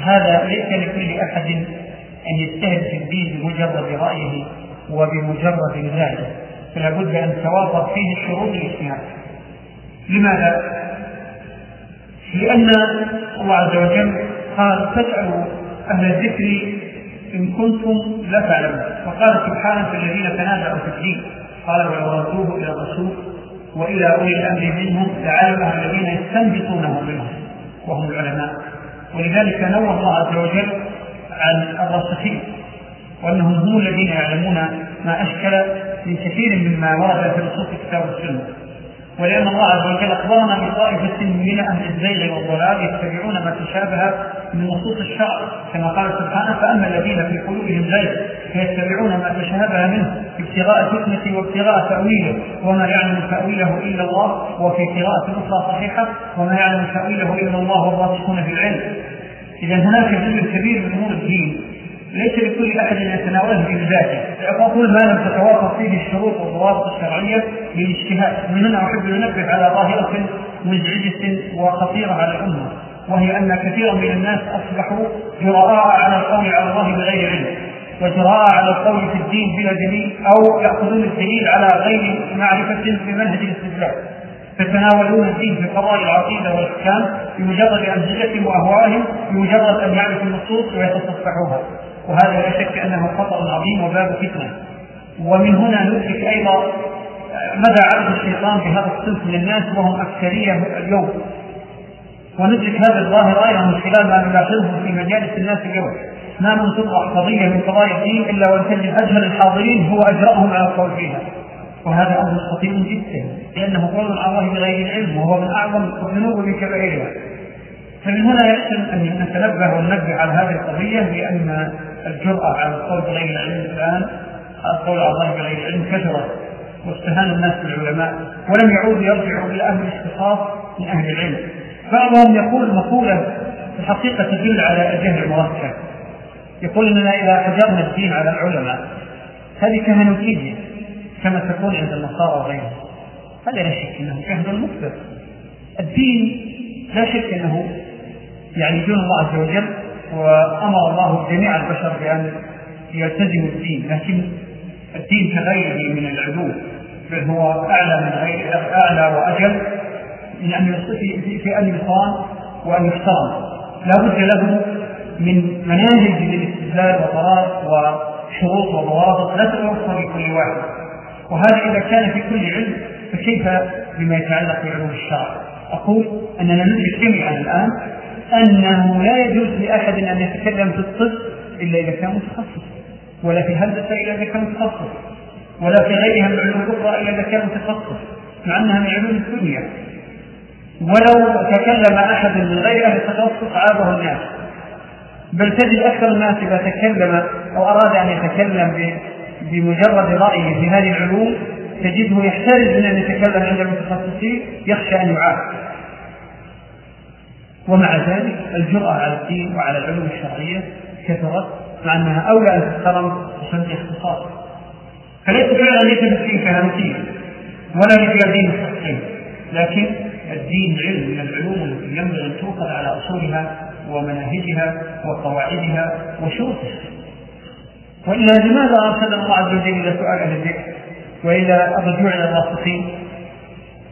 هذا ليس لكل أحد أن يجتهد في الدين بمجرد رأيه وبمجرد مزاجه فلا بد أن توافر فيه شروط الاجتهاد. لماذا؟ لأن الله عز وجل قال فاسألوا أهل الذكر إن كنتم لا تعلمون. وقال سبحانه في الذين تنازعوا في الدين. قال ولو ردوه إلى الرسول وإلى أولي الأمر منهم لعلمه الذين يستنبطونه منهم وهم العلماء. ولذلك نوه الله عز وجل عن الراسخين وأنهم هم الذين يعلمون ما أشكل من كثير مما ورد في نصوص الكتاب والسنة. ولأن الله عز وجل أخبرنا بطائفة من أهل الزيغ والضلال يتبعون ما تشابه من نصوص الشرع. كما قال سبحانه فأما الذين في قلوبهم زيغ فيتبعون ما تشابه منه ابتغاء الفتنة وابتغاء تأويله. وما يعلم تأويله إلا الله وفي قراءة أخرى صحيحة وما يعلم تأويله إلا الله والراسخون في العلم. إذا هناك جزء كبير من أمور الدين. ليس لكل أحد أن يتناوله بذاته فأقول ما لم تتوافق فيه الشروط والضوابط الشرعية للاجتهاد. من هنا أحب أن أنبه على ظاهرة مزعجة وخطيرة على الأمة وهي أن كثيرا من الناس أصبحوا جراء على القول على الله بغير علم وجراء على القول في الدين بلا دليل أو يأخذون الدليل على غير معرفة في منهج الاستدلال. يتناولون الدين في قضايا العقيدة والإحكام بمجرد أمثلتهم وأهوائهم بمجرد أن يعرفوا النصوص ويتصفحوها. وهذا لا شك أنه خطأ عظيم وباب فتنة. ومن هنا ندرك أيضا مدى عبد الشيطان بهذا الصنف من الناس وهم أكثرية اليوم. وندرك هذا الظاهر أيضا من خلال ما نلاحظه في مجالس الناس اليوم. ما من تطرح قضية من قضايا الدين إلا وأن تجد أجهل الحاضرين هو أجرأهم على القول فيها. وهذا أمر خطير جدا لأنه قول على الله بغير العلم وهو من أعظم الذنوب من كبائرها. فمن هنا يحسن أن نتنبه وننبه على هذه القضية لأن الجرأة على القول بغير العلم الآن القول على الله بغير العلم كثرت واستهان الناس بالعلماء. ولم يعودوا يرجعوا إلى أهل الاختصاص من أهل العلم. بعضهم يقول مقولة في الحقيقة تدل على الجهل المركب يقول إننا إذا حجرنا الدين على العلماء هذه كهنوتيه كما تكون عند النصارى وغيرهم. هذا لا شك إنه جهل مكبر الدين لا شك إنه يعني دون الله عز وجل وأمر الله جميع البشر بأن يلتزموا الدين لكن الدين كغيره من العلوم بل هو أعلى من غير أعلى وأجل من أن في, أن يصان وأن يحترم. لا بد له من مناهج للاستدلال وطرائق وشروط وضوابط لا تتوفر لكل واحد. وهذا إذا كان في كل علم فكيف بما يتعلق بعلوم الشرع؟ أقول أننا ندرك جميعا الآن أنه لا يجوز لأحد أن يتكلم في الطب إلا إذا كان متخصص ولا في الهندسه إلا إذا كان متخصص ولا في غيرها من العلوم الاخرى إلا إذا كان متخصص مع أنها من علوم الدنيا. ولو تكلم أحد من غير أهل التخصص عابه الناس. بل تجد أكثر الناس إذا تكلم أو أراد أن يتكلم بمجرد رايه في هذه العلوم تجده يحترز من أن يتكلم عند المتخصصين يخشى أن يعاد ومع ذلك الجرأة على الدين وعلى العلوم الشرعية كثرت مع أنها أولى أن تحترم بسبب اختصاص. فليس فعلا ليس بالدين كهنوتية ولا لفعل دين التحقيق لكن الدين علم من العلوم التي ينبغي أن تؤخذ على أصولها ومناهجها وقواعدها وشروطها. وإلا لماذا أرسل الله عز وجل إلى سؤال أهل الذكر وإلى الرجوع إلى الراسخين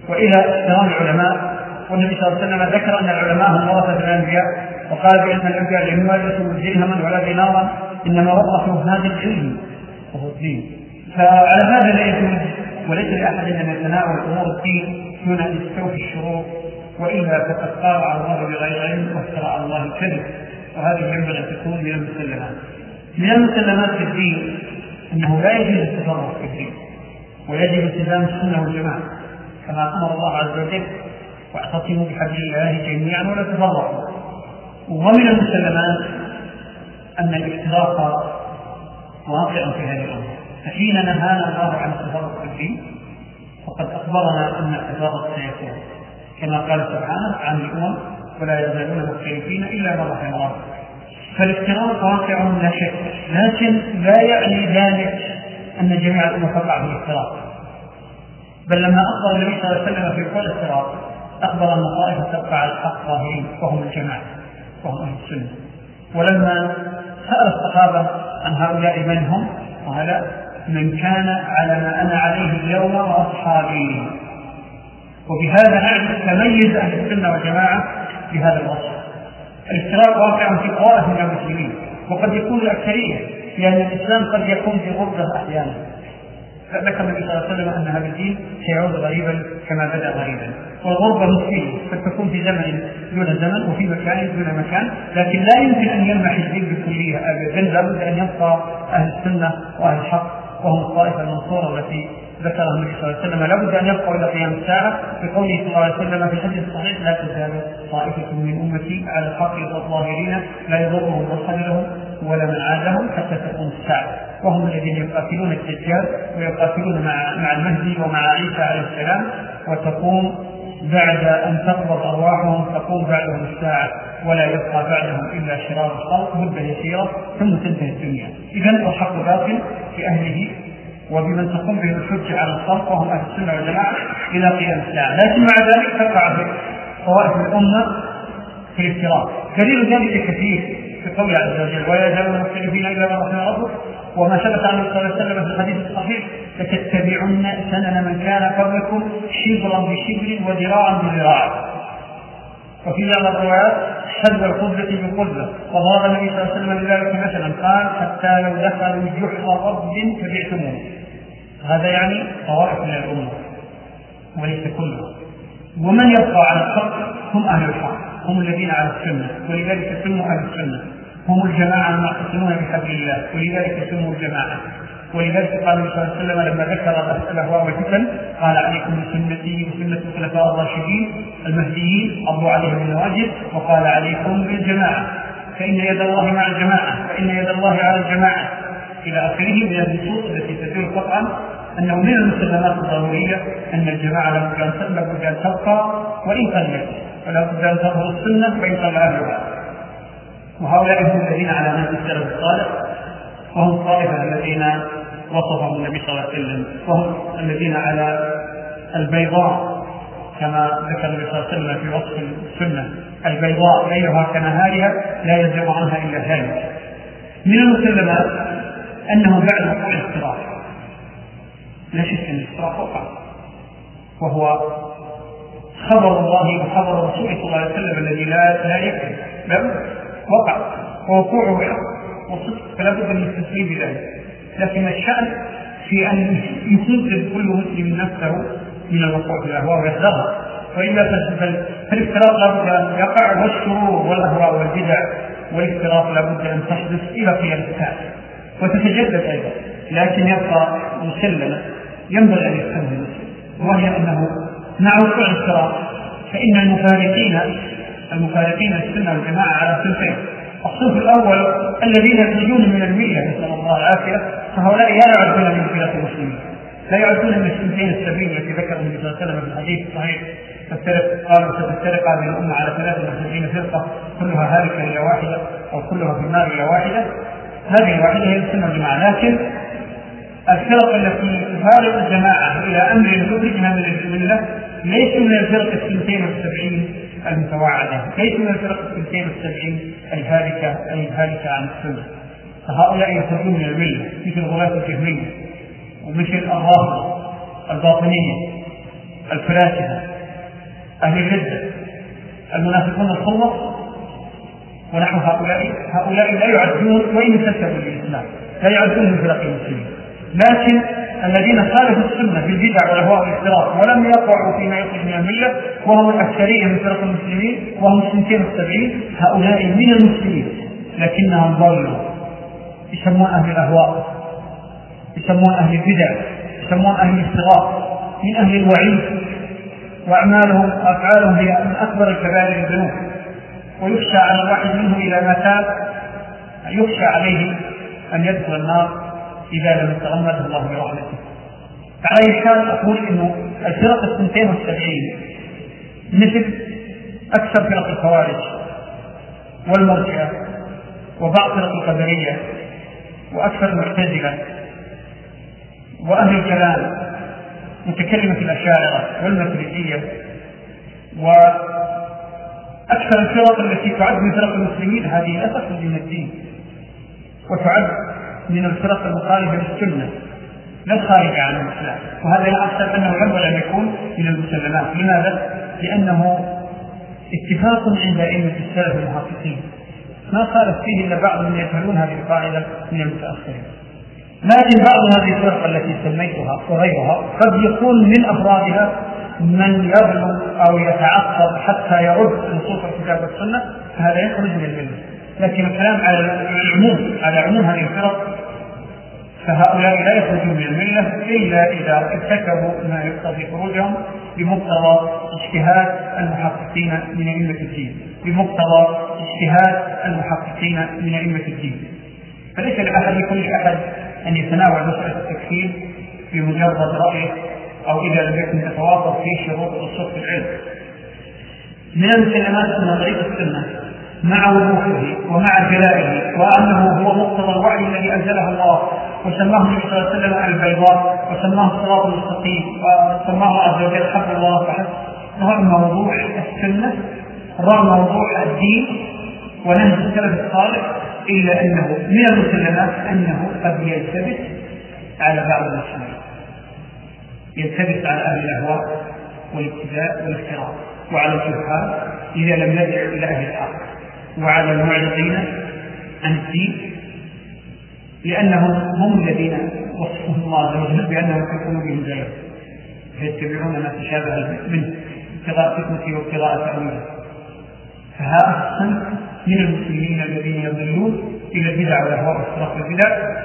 وإلى احترام العلماء؟ والنبي صلى الله عليه وسلم ذكر أن العلماء هم ورثة الأنبياء وقال بأن الأنبياء لم يورثوا درهما ولا دينارا إنما ورثوا هذا العلم وهو الدين. فعلى هذا لا يجوز وليس لأحد أن يتناول أمور الدين دون أن يستوفي الشروط وإلا فقد قال على الله بغير علم وافترى على الله الكذب. وهذه ينبغي أن تكون من المسلمات. من المسلمات في الدين أنه لا يجوز التفرق في الدين ويجب التزام السنة والجماعة كما أمر الله عز وجل واعتصموا بحبل الله جميعا ولا تفرقوا. ومن المسلمات أن الافتراق واقع في هذه الأمر فحين نهانا الله عن التفرق في الدين فقد أخبرنا أن التفرق سيكون. كما قال سبحانه عن الأمم ولا يزالون مختلفين إلا ما رحم الله فالافتراق واقع لا شك لكن لا يعني ذلك أن جميع الأمة تقع في الافتراق بل لما أخبر النبي صلى الله عليه وسلم في كل افتراق أخبر أن طائفة تبقى على الحق ظاهرين وهم الجماعة وهم أهل السنة. ولما سأل الصحابة عن هؤلاء من هم قال من كان على ما أنا عليه اليوم وأصحابي. وبهذا نعرف تميز أهل السنة والجماعة بهذا الوصف. الافتراق واقع في طوائف من المسلمين وقد يكون الأكثرية لأن الإسلام قد يكون في غربة أحيانا. ذكر النبي صلى الله عليه وسلم أن هذا الدين سيعود غريبا كما بدأ غريبا. والغربة مشكله قد تكون في زمن دون زمن وفي مكان دون مكان. لكن لا يمكن أن يلمح الدين بالكليه ابدا لابد أن يبقى أهل السنة وأهل الحق. وهم الطائفه المنصوره التي ذكرها النبي صلى الله عليه وسلم. لابد أن يبقوا إلى قيام الساعة بقوله صلى الله عليه وسلم في الحديث الصحيح لا تزال طائفة من أمتي على الحق الظاهرين لا يضرهم من خذلهم ولا من عادهم حتى تقوم الساعة. وهم الذين يقاتلون الدجال ويقاتلون مع مع المهدي ومع عيسى عليه السلام وتقوم بعد أن تقبض أرواحهم تقوم بعدهم الساعة ولا يبقى بعدهم إلا شرار الخلق مدة يسيرة ثم تنتهي الدنيا. إذا الحق باق في أهله وبمن تقوم به الحجة على الخلق وهم أهل السنة والجماعة إلى قيام الساعة. لكن مع ذلك تقع في طوائف الأمة في الافتراق. دليل ذلك كثير في قوله عز وجل ولا يزالون مختلفين إلا من رحم ربك وما ثبت عنه صلى الله عليه وسلم في الحديث الصحيح لتتبعن سنن من كان قبلكم شبرا بشبر وذراعا بذراع. وفي بعض الروايات حذو القبلة بقبلة. وضرب النبي صلى الله عليه وسلم لذلك مثلا قال حتى لو دخلوا جحر رب تبعتموه. هذا يعني طوائف من الأمة وليس كلها. ومن يبقى على الحق هم أهل الحق هم الذين على السنة ولذلك سموا أهل السنة. هم الجماعة المعتصمون بحبل الله ولذلك سموا الجماعة. ولذلك قال النبي صلى الله عليه وسلم لما ذكر الاهواء والفتن قال عليكم بسنتي وسنه الخلفاء الراشدين المهديين عضوا عليهم بالنواجذ وقال عليكم بالجماعة. فإن يد الله مع الجماعة فإن يد الله على الجماعة. إلى آخره من النصوص التي تدل قطعا أنه من المسلمات الضرورية أن الجماعة لابد أن تبقى وإن قلت ولا بد أن تظهر السنة وإن قل أهلها. وهؤلاء هم الذين على نهج السلف الصالح وهم الطائفه الذين وصفهم النبي صلى الله عليه وسلم وهم الذين على البيضاء كما ذكر النبي صلى الله عليه وسلم في وصف السنة. البيضاء ليلها كنهارها لا يزيغ عنها إلا هالك. من المسلمات أنه بعد وقوع الاختراق لا شك ان الاختراق وقع وهو خبر الله وخبر رسوله صلى الله عليه وسلم الذي لا لا يكذب. لا وقع ووقوعه حق وصدق فلا بد من التسليم بذلك لكن الشأن في أن ينقذ كل مسلم نفسه من الوقوع في الأهواء ويحذرها وإلا فالافتراق لابد أن يقع والشرور والأهواء والبدع. والافتراق لابد أن تحدث إلى قيام الساعة وتتجدد أيضا. لكن يبقى مسلمة ينبغي أن يفهم المسلم وهي أنه مع وقوع الافتراق فإن المفارقين المفارقين السنة والجماعة على صنفين الصنف الأول الذين يخرجون من المله نسأل الله العافية فهؤلاء لا يعدون من فرق المسلمين. لا يعدون من السنتين السبيل التي ذكر النبي صلى الله عليه وسلم في الحديث الصحيح. تفترق قالوا ستفترق هذه الأمة على 73 فرقة كلها هالكة إلى واحدة أو كلها في النار إلى واحدة. هذه الواحدة هي السنة والجماعة. لكن الفرق التي تفارق الجماعة إلى أمر تخرجها من المله ليس من الفرق السنتين والسبعين المتوعدة ليس من الفرق الثنتين والسبعين الهالكة الهالكة عن السنة. فهؤلاء يخرجون من الملة مثل غلاة الجهمية ومثل الرافضة الباطنية الفلاسفة أهل الردة المنافقون الخلص ونحو هؤلاء. هؤلاء لا يعدون وإن انتسبوا للإسلام لا يعدون من فرق المسلمين. لكن الذين خالفوا السنة في البدع والأهواء والاختلاط ولم يقعوا فيما يخرج من الملة وهم الأكثرية من فرق المسلمين وهم السنتين والسبعين هؤلاء من المسلمين لكنهم ضلوا. يسمون أهل الأهواء يسمون أهل البدع يسمون أهل الاختلاط من أهل الوعيد وأعمالهم وافعالهم هي من أكبر الكبائر الذنوب ويخشى على الواحد منهم اذا ما تاب يخشى عليه أن يدخل النار. إذا لم يتغمده الله برحمته. على أي حال أقول أنه الفرق الثنتين والسبعين مثل أكثر فرق الخوارج والمرجئة وبعض فرق القدرية وأكثر المعتزلة وأهل الكلام متكلمة الأشاعرة والماتريدية وأكثر الفرق التي تعد من فرق المسلمين هذه لا تخرج من الدين. وتعد من الفرق المخالفة للسنة. لا الخارجة عن الإسلام. وهذا لا أحسب أنه ينبغي أن يكون من المسلمات. لماذا؟ لأنه اتفاق عند أئمة السلف المحققين. ما خالف فيه إلا بعض من يفعلون هذه القاعدة من المتأخرين. لكن بعض هذه الفرق التي سميتها وغيرها. قد يكون من أفرادها من يغلو أو يتعصب حتى يرد نصوص الكتاب والسنة فهذا يخرج من الملة. لكن الكلام على العموم على عموم هذه الفرق فهؤلاء لا يخرجون من الملة إلا إذا ارتكبوا ما يقتضي خروجهم بمقتضى اجتهاد المحققين من أئمة الدين. بمقتضى اجتهاد المحققين من أئمة الدين. فليس لأحد كل أحد أن يتناول مساله التكفير بمجرد رايه أو إذا لم يكن يتوافر فيه شروط الاصول في العلم. من المسلمات أن طريق السنة. مع وضوحه ومع جلائه وأنه هو مقتضى الوعي الذي أنزله الله وسماه النبي صلى الله عليه وسلم البيضاء وسماه الصراط المستقيم وسماه عز وجل حب الله فحسب. رغم وضوح السنة رغم وضوح الدين ونهج السلف الصالح الا أنه من المسلمات أنه قد يلتبس على بعض المسلمين. يلتبس على أهل الأهواء والابتداء والافتراء وعلى الجهال إذا لم يدعوا إلى أهل الحق وعلى المعرضين عن الدين لأنهم هم الذين وصفهم الله عز وجل بأنهم في قلوبهم زيغ فيتبعون ما تشابه منه ابتغاء فتنته وابتغاء تأويله فهذا الصنف من المسلمين الذين يضلون إلى البدع والأهواء واختلاف البدع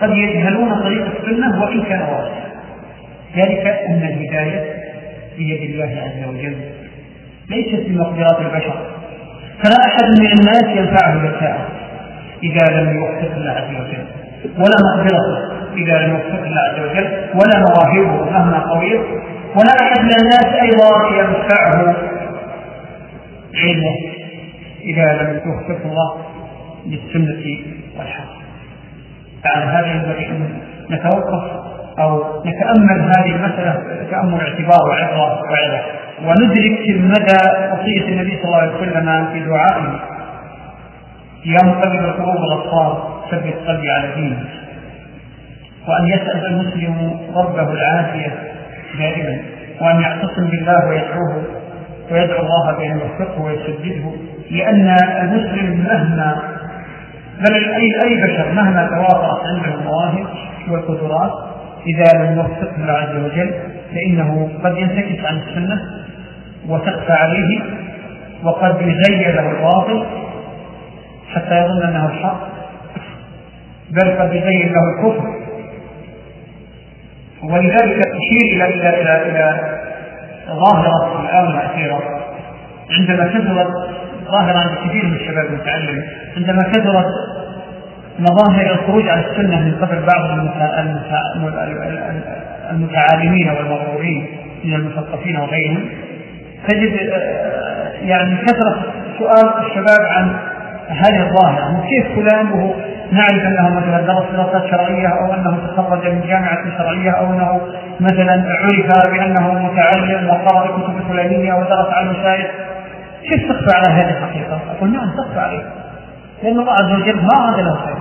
قد يجهلون طريق السنة وإن كان واضحا. ذلك أن الهداية بيد الله عز وجل ليست بمقدرات البشر. فلا أحد من الناس ينفعه ذكاءه إذا لم يوفق الله عز وجل. ولا مقدرته إذا لم يوفق الله عز وجل. ولا مواهبه مهما قوية ولا أحد من الناس أيضا ينفعه علمه إذا لم يوفق الله للسنة والحق. فعلى هذا ينبغي أن نتوقف. أو نتأمل هذه المسألة تأمل اعتبار وعظة وعظة وندرك مدى وصية النبي صلى الله عليه وسلم في دعائه. يا مقلب القلوب والابصار ثبت قلبي على دينك وأن يسأل المسلم ربه العافية دائما. وأن يعتصم بالله ويدعوه ويدعو الله بأن يوفقه ويسدده. لأن المسلم مهما بل أي أي بشر مهما توافرت عنده المواهب والقدرات إذا لم يوفقه الله عز وجل فإنه قد ينتكس عن السنة وتخفى عليه وقد يزين له الباطل حتى يظن أنه الحق بل قد يبين له الكفر. ولذلك اشير إلى إلى إلى إلى ظاهرة في الآونة الأخيرة. عندما كثرت ظاهرة عند كثير من الشباب المتعلم عندما كثرت مظاهر الخروج عن السنة من قبل بعض المتعالمين والمغرورين من المثقفين وغيرهم تجد يعني كثرة سؤال الشباب عن هذه الظاهرة كيف فلان وهو نعرف أنه مثلا درس دراسات شرعية أو أنه تخرج من جامعة شرعية أو أنه مثلا عرف بأنه متعلم وقرأ الكتب الفلانية ودرس على المشايخ كيف تخفى على هذه الحقيقة؟ أقول نعم تخفى عليه لأن الله عز وجل ما أراد له خير.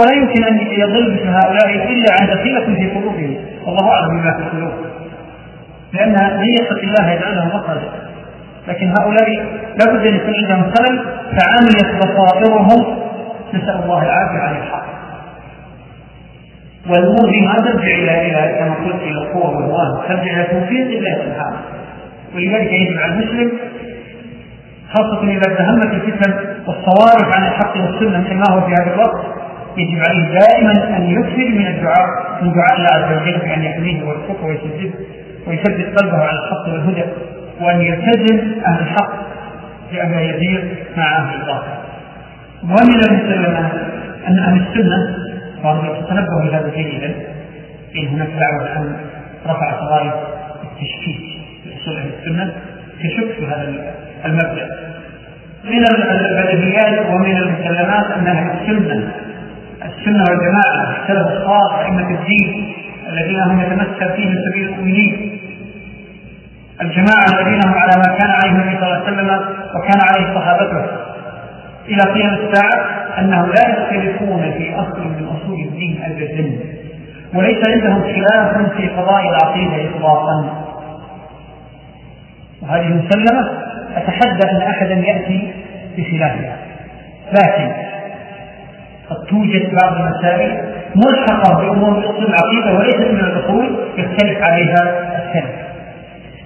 ولا يمكن أن يضل مثل هؤلاء إلا عن دخيله في قلوبهم. والله أعلم بما في القلوب لأن من يتق الله يجعل مخرجا لكن هؤلاء لابد أن يكون عندهم خلل فعميت بصائرهم. نسأل الله العافية عن الحق. والامور ما ترجع إلى إلى كما قلت إلى القوة والمواهب ترجع إلى توفيق الله سبحانه ولذلك يجب على المسلم خاصة إذا تهمت الفتن والصوارف عن الحق والسنة مثل ما هو في هذا الوقت يجب عليه دائما أن يكثر من الدعاء من دعاء الله عز وجل بأن يحميه ويوفقه ويسدده ويثبت قلبه على الحق والهدى وأن يلتزم أهل الحق لئلا يزيغ مع أهل الباطل. ومن المسلمات أن أهل السنة وأرجو تتنبه لهذا جيدا إن هناك دعوة الآن رفعت راية التشكيك في أصول أهل السنة. تشك في هذا المبدأ. من البديهيات ومن المسلمات أن أهل السنة. السنة والجماعة السلف الصالح أئمة الدين الذين هم يتمثل فيهم سبيل المؤمنين. الجماعة الذين هم على ما كان عليه النبي صلى الله عليه وسلم وكان عليه صحابته. إلى قيام الساعة أنهم لا يختلفون في أصل من أصول الدين أبدا وليس عندهم خلاف في قضايا العقيدة إطلاقا. وهذه مسلمة أتحدى أن أحدا يأتي بخلافها لكن قد توجد بعض المسائل ملحقة بأمور أصول العقيدة وليست من الأصول يختلف عليها السلف.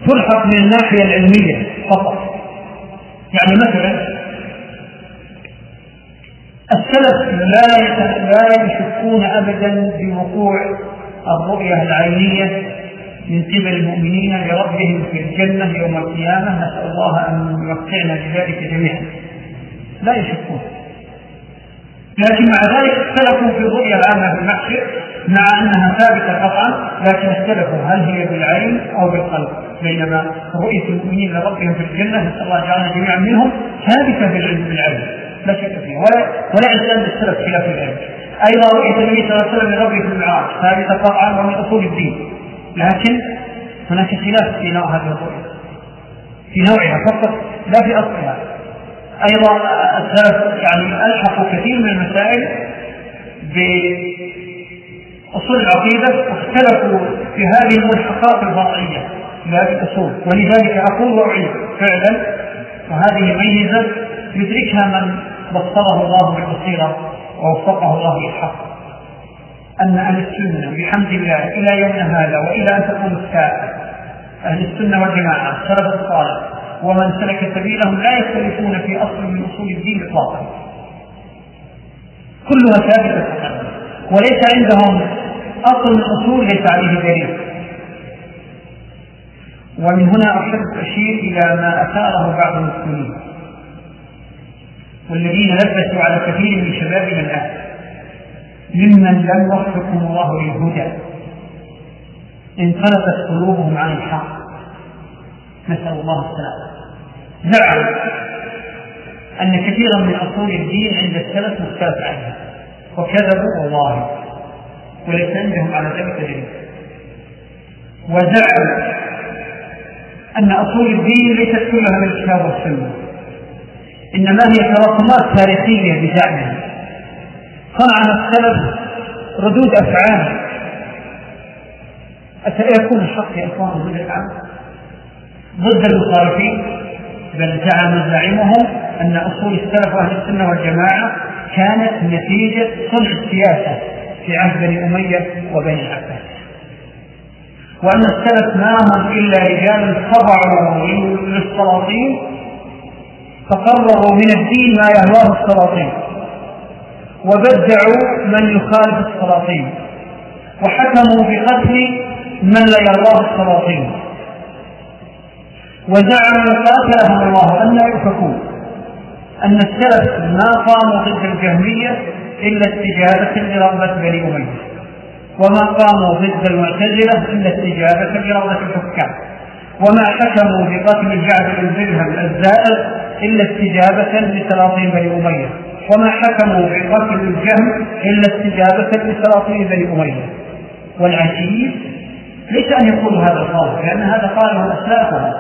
تلحق من الناحية العلمية فقط. يعني مثلا السلف لا لا يشكون ابدا بوقوع الرؤية العينية من قبل المؤمنين لربهم في الجنة يوم القيامة نسأل الله أن يوفقنا لذلك جميعا. لا يشكون. لكن مع ذلك اختلفوا في الرؤيا العامة في المحشر مع أنها ثابتة قطعا لكن اختلفوا هل هي بالعين أو بالقلب. بينما رؤية المؤمنين لربهم في الجنة نسأل الله جعلنا جميعا منهم ثابتة بالعلم بالعلم لا شك فيها. ولا ولا إنسان بالسلف خلاف ذلك أيضا رؤية النبي صلى الله عليه وسلم لربه في المعراج ثابتة قطعا ومن أصول الدين. لكن هناك خلاف في نوع هذه الرؤية. في نوعها فقط لا في أصلها. أيضا السلف يعني ألحقوا كثير من المسائل بأصول العقيدة واختلفوا في هذه الملحقات الفرعيه لهذه الأصول. ولذلك أقول وأعيد فعلا وهذه ميزة يدركها من بصره الله بالبصيرة ووفقه الله للحق أن أهل السنة بحمد الله إلى يومنا هذا وإلى أن تقوم الساعة. أهل السنة والجماعة السلف الصالح ومن سلك سبيلهم لا يختلفون في أصل من أصول الدين اطلاقا. كلها ثابتة وليس عندهم أصل من أصول ليس عليه دليل. ومن هنا احب أشير إلى ما أثاره بعض المسلمين. والذين لبسوا على كثير من شبابنا الآن. ممن لم يوفقهم الله للهدى انقلبت قلوبهم عن الحق. نسأل الله السلامة. زعم أن كثيرا من أصول الدين عند السلف مختلف عنها. وكذبوا والله. وليس عندهم على ذلك دليل. وزعم أن أصول الدين ليست كلها من الكتاب والسنة. إنما هي تراكمات تاريخية بزعمهم. صنع السلف ردود أفعال. أيكون الحق يا إخوان ردود أفعال ضد المخالفين بل زعم زعيمهم أن أصول السلف وأهل السنة والجماعة كانت نتيجة صنع السياسة في عهد بني أمية وبني العباس وأن السلف ما هم إلا رجال خضعوا للسلاطين فقرروا من الدين ما يهواه السلاطين. وبدعوا من يخالف السلاطين وحكموا بقتل من لا يرضاه السلاطين وزعموا قاتلهم الله لا يؤفكون أن السلف ما قاموا ضد الجهمية إلا استجابة لرغبة بني أمية وما قاموا ضد المعتزلة إلا استجابة لرغبة الحكام وما حكموا بقتل جعفر بن الزائر إلا استجابة لسلاطين بني أمية وما حكموا بقتل الجهم إلا استجابة لسلاطين بني أمية. والعجيب ليس أن يقولوا هذا القول لأن هذا قاله أسلافهم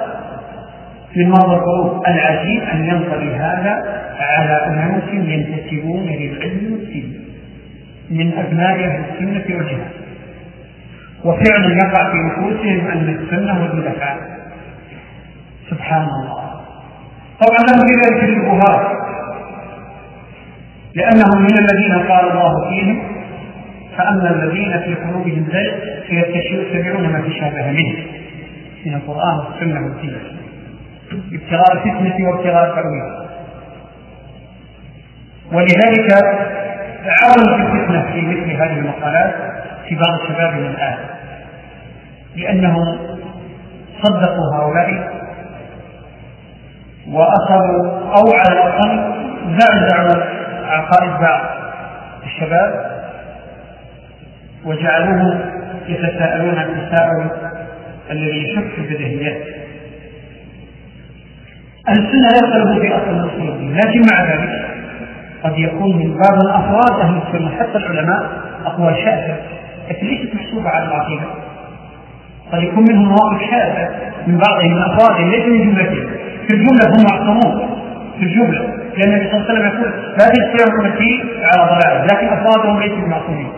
في مر القلوب العجيب أن ينطلي هذا على أناس ينتسبون للعلم والسن من أبناء أهل السنة والجهاد. وفعلا يقع في نفوسهم أن السنة والبدعة سبحان الله. طبعا لهم في ذلك الشبهات لأنهم من الذين قال الله فيهم فأما الذين في قلوبهم زيغ فيتبعون ما تشابه منه. من القرآن والسنة والدين. ابتغاء الفتنة وابتغاء التأويل. ولذلك في الفتنة في مثل هذه المقالات في بعض شبابنا الآن. لأنهم صدقوا هؤلاء وأخذوا أو على الأقل زعزعوا عقائد بعض الشباب وجعلوهم يتساءلون التساؤل الذي يشك في البديهيات السنة لا يختلف في أصل الأصول لكن مع ذلك قد يكون من بعض الأفراد أهل السنة حتى العلماء أقوال شاذة. لكن ليست محسوبة على العقيدة. قد يكون منهم مواقف شاذة من بعضهم من أفرادهم ليس من جملتهم. في الجملة هم معصومون. في الجملة. لأن النبي صلى الله عليه وسلم يقول لا تجتمع أمتي على ضلال لكن أفرادهم ليسوا بمعصومين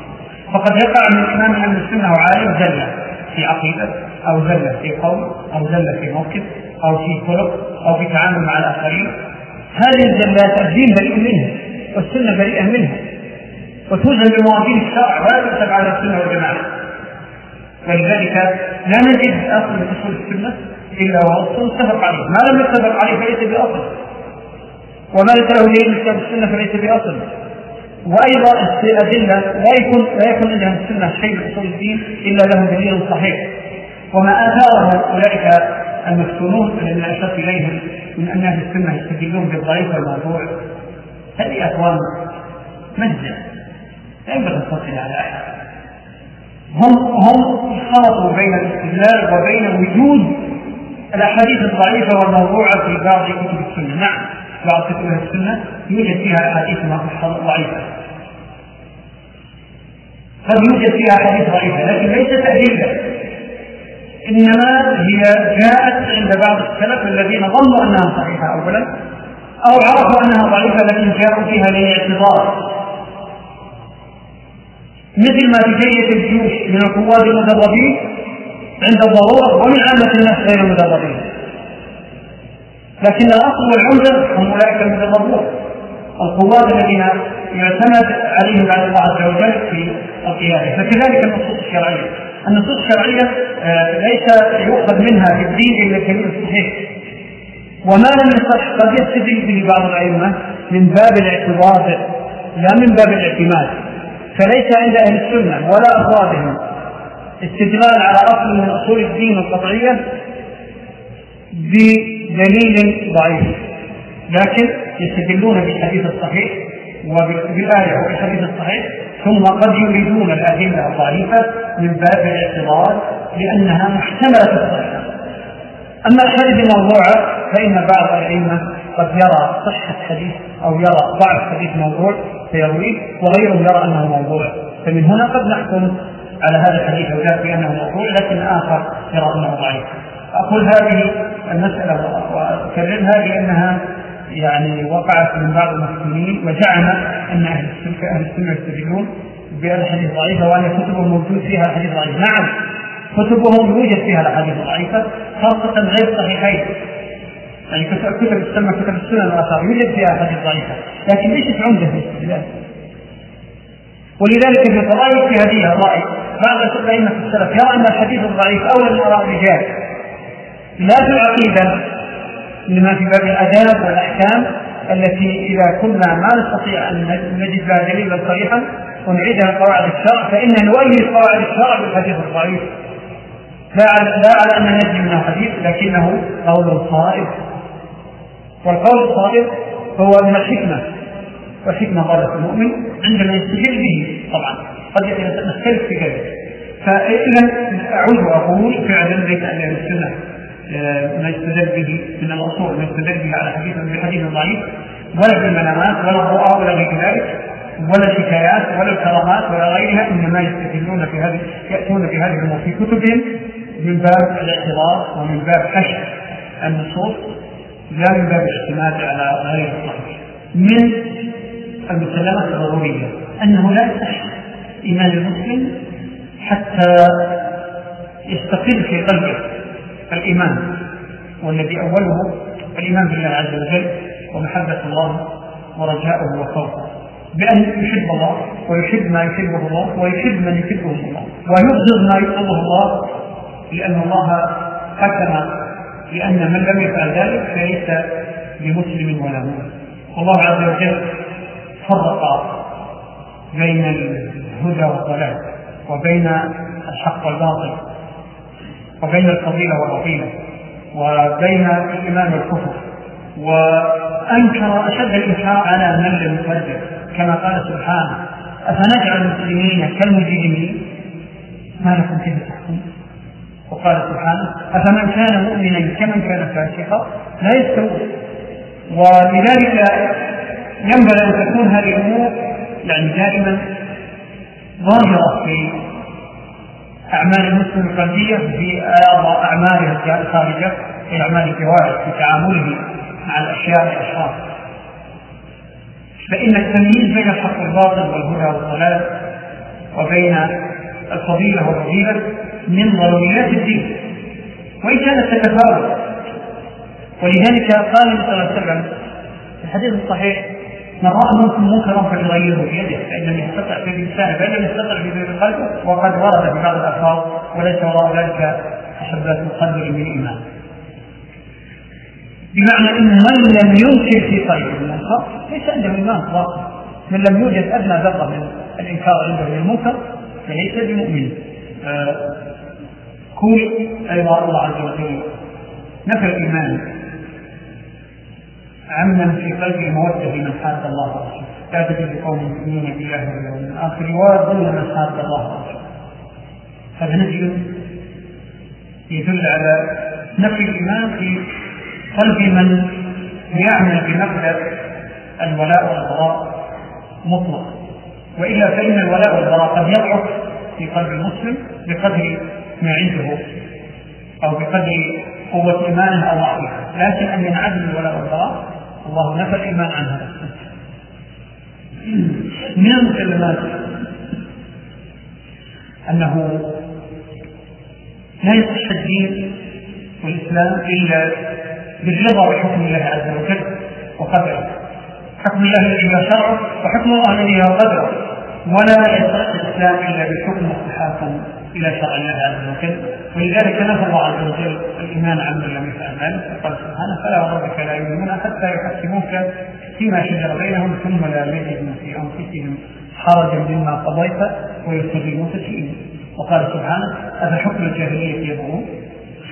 فقد يقع من إمام أهل السنة وعالم زلة في عقيدة أو زلة في قول أو زلة في موقف أو في خلق أو في تعامل مع الآخرين. هذه الزلات الدين بريء منها والسنة بريئة منها وتوزن بموازين الشرع ولا تحسب على السنة والجماعة. ولذلك لا نجد أصل من أصول السنة إلا وهو متفق عليه. ما لم يتفق عليه فليس بأصل. وما ليس له دليل من كتاب السنة فليس بأصل. وأيضا الأدلة لا يكون لا يكون عندهم السنة شيء من أصول الدين إلا له دليل صحيح. وما آثاره أولئك المفتونون الذين أشرت إليهم من أن أهل السنة يستدلون بالضعيف والموضوع هذه أقوام مجد لا ينبغي التصل على أحد. هم هم خلطوا بين الاستدلال وبين وجود الأحاديث الضعيفة والموضوعة في بعض كتب السنة. نعم. بعض كتب السنة يوجد فيها احاديث ضعيفه قد يوجد فيها احاديث ضعيفه لكن ليست ادله انما هي جاءت عند بعض السلف الذين ظنوا انها صحيحه اولا أو عرفوا أنها ضعيفة لكن جاءوا فيها للاعتبار مثل ما في جية الجيوش من القواد المدربين عند الضرورة ومن عامة الناس غير المدربين لكن الأصل والعمدة هم أولئك المدربون القواد الذين يعتمد عليهم بعد الله عز وجل في القيادة. فكذلك النصوص الشرعية. النصوص الشرعية آه، ليس يؤخذ منها في الدين إلا الكلمة الصحيح وما لم يصح قد يستدل به بعض الأئمة من باب الاعتراض لا من باب الاعتماد. فليس عند أهل السنة ولا أفرادهم استدلال على أصل من أصول الدين القطعية بدليل ضعيف. لكن يستدلون بالحديث الصحيح وبالآية وبالحديث الصحيح ثم قد يريدون الأدلة الضعيفة من باب الاعتراض لأنها محتملة الصحة أما الحديث الموضوعة فإن بعض الأئمة قد يرى صحة حديث أو يرى ضعف حديث موضوع فيرويه وغيره يرى أنه موضوع. فمن هنا قد نحكم على هذا الحديث أو ذاك بأنه موضوع لكن آخر يرى أنه ضعيف. أقول هذه المسألة وأكررها لأنها يعني وقعت من بعض المسلمين وزعم أن أهل السنة أهل السنة يستدلون بالاحاديث ضعيفه وأن كتبهم موجود فيها احاديث ضعيفه، نعم كتبهم يوجد فيها الاحاديث الضعيفه خاصة غير صحيحين. يعني كتب تسمى كتب السنن والاثار يوجد فيها احاديث ضعيفة. لكن ليست عمده في الاستدلال ولذلك في الفضائل في هذه الرأي بعض الأئمة السلف يرى أن الحديث الضعيف اولى من اراء الرجال. لا في العقيدة انما في باب الاداب والأحكام التي إذا كنا ما نستطيع أن نجد لها دليلا صريحا ونعيدها قواعد الشرع فإن نؤيد قواعد الشرع بالحديث الضعيف. لا على لا على أن نجد منه حديث لكنه قول صائب. والقول الصائب هو من الحكمة. والحكمة قالت المؤمن عندما يستجيب به طبعا. قد نختلف في ذلك. فإذا أعود وأقول فعلا ليس ان السنة. ما يستدل به من الأصول ما يستدل به على حديث بحديث ضعيف. ولا في المنامات ولا الرؤى ولا غير ذلك ولا الحكايات ولا الكرامات ولا غيرها إنما يستدلون في هذه يأتون في هذه الأمور. في كتبهم من باب الاعتراض ومن باب حشد النصوص لا من باب الاعتماد على غير الصحيح. من المسلمات الضروريه انه لا يصح إيمان المسلم حتى يستقر في قلبه. الإيمان والذي أوله الإيمان بالله عز وجل ومحبة الله ورجاؤه وخوفه بأن يحب الله ويحب ما يحبه الله ويحب من يحبه الله. ويبغض ما يبغضه الله لأن الله حكم لأن من لم يفعل ذلك فليس بمسلم ولا مؤمن. والله عز وجل فرق بين الهدى والضلال وبين الحق والباطل. وبين الفضيلة والرضيلة وبين الإيمان والكفر وأنكر أشد الإنكار على من لم كما قال سبحانه أفنجعل المسلمين كالمجرمين؟ ما لكم كيف تحكم؟ وقال سبحانه أفمن كان مؤمنا كمن كان فاسقا لا يستوون ولذلك ينبغي أن تكون هذه الأمور يعني دائما ظاهرة في أعمال المسلم القلبية في أعماله الخارجة في أعمال الجوارح في تعامله مع الأشياء والأشخاص فإن التمييز بين الحق والباطل والهدى والضلال وبين الفضيلة والرذيلة من ضروريات الدين. وإن كانت تتفاوت ولذلك قال النبي صلى الله عليه وسلم في الحديث الصحيح من راى منكم منكرا فليغيره بيده فإن لم يستطع بلسانه فإن لم يستطع بقلبه وقد ورد في بعض الألفاظ وليس وراء ذلك حبات القدر من الايمان بمعنى إن من لم ينكر في قلبه المنكر ليس عنده إيمان اطلاقا من لم يوجد أدنى ذرة من الإنكار عنده للمنكر فليس بمؤمن. آه كل أيضا الله عز وجل نفى الإيمان. عمن في قلبه موده لمن حاد الله ورسوله لا تجد قوم يؤمنون بالله واليوم الآخر يوادون من حاد الله ورسوله هذا نفي يدل على نفي الإيمان في قلب من يعمل بمبدا الولاء والبراء مطلق. وإلا فإن الولاء والبراء قد يضعف في قلب المسلم بقدر ما عنده أو بقدر قوة إيمانه أو ضعفه، لكن أن ينعدم الولاء والبراء الله نفى الإيمان عنها. من المسلمات أنه لا يصح الدين والإسلام إلا بالرضا بحكم الله عز وجل وقدره. حكم الله الذي شرعه وحكم الله الذي قدره. ولا يصح الإسلام إلا بالحكم والتحاكم إلى شرع الله عز وجل ولذلك نفى الله عز وجل الإيمان عن من لم يفعل ذلك. قال سبحانه فلا وربك لا يؤمنون حتى يحكموك فيما شجر بينهم ثم لا يجدوا في أنفسهم حرجا مما قضيت ويسلموا تسليما وقال سبحانه أفحكم الجاهلية يبغون؟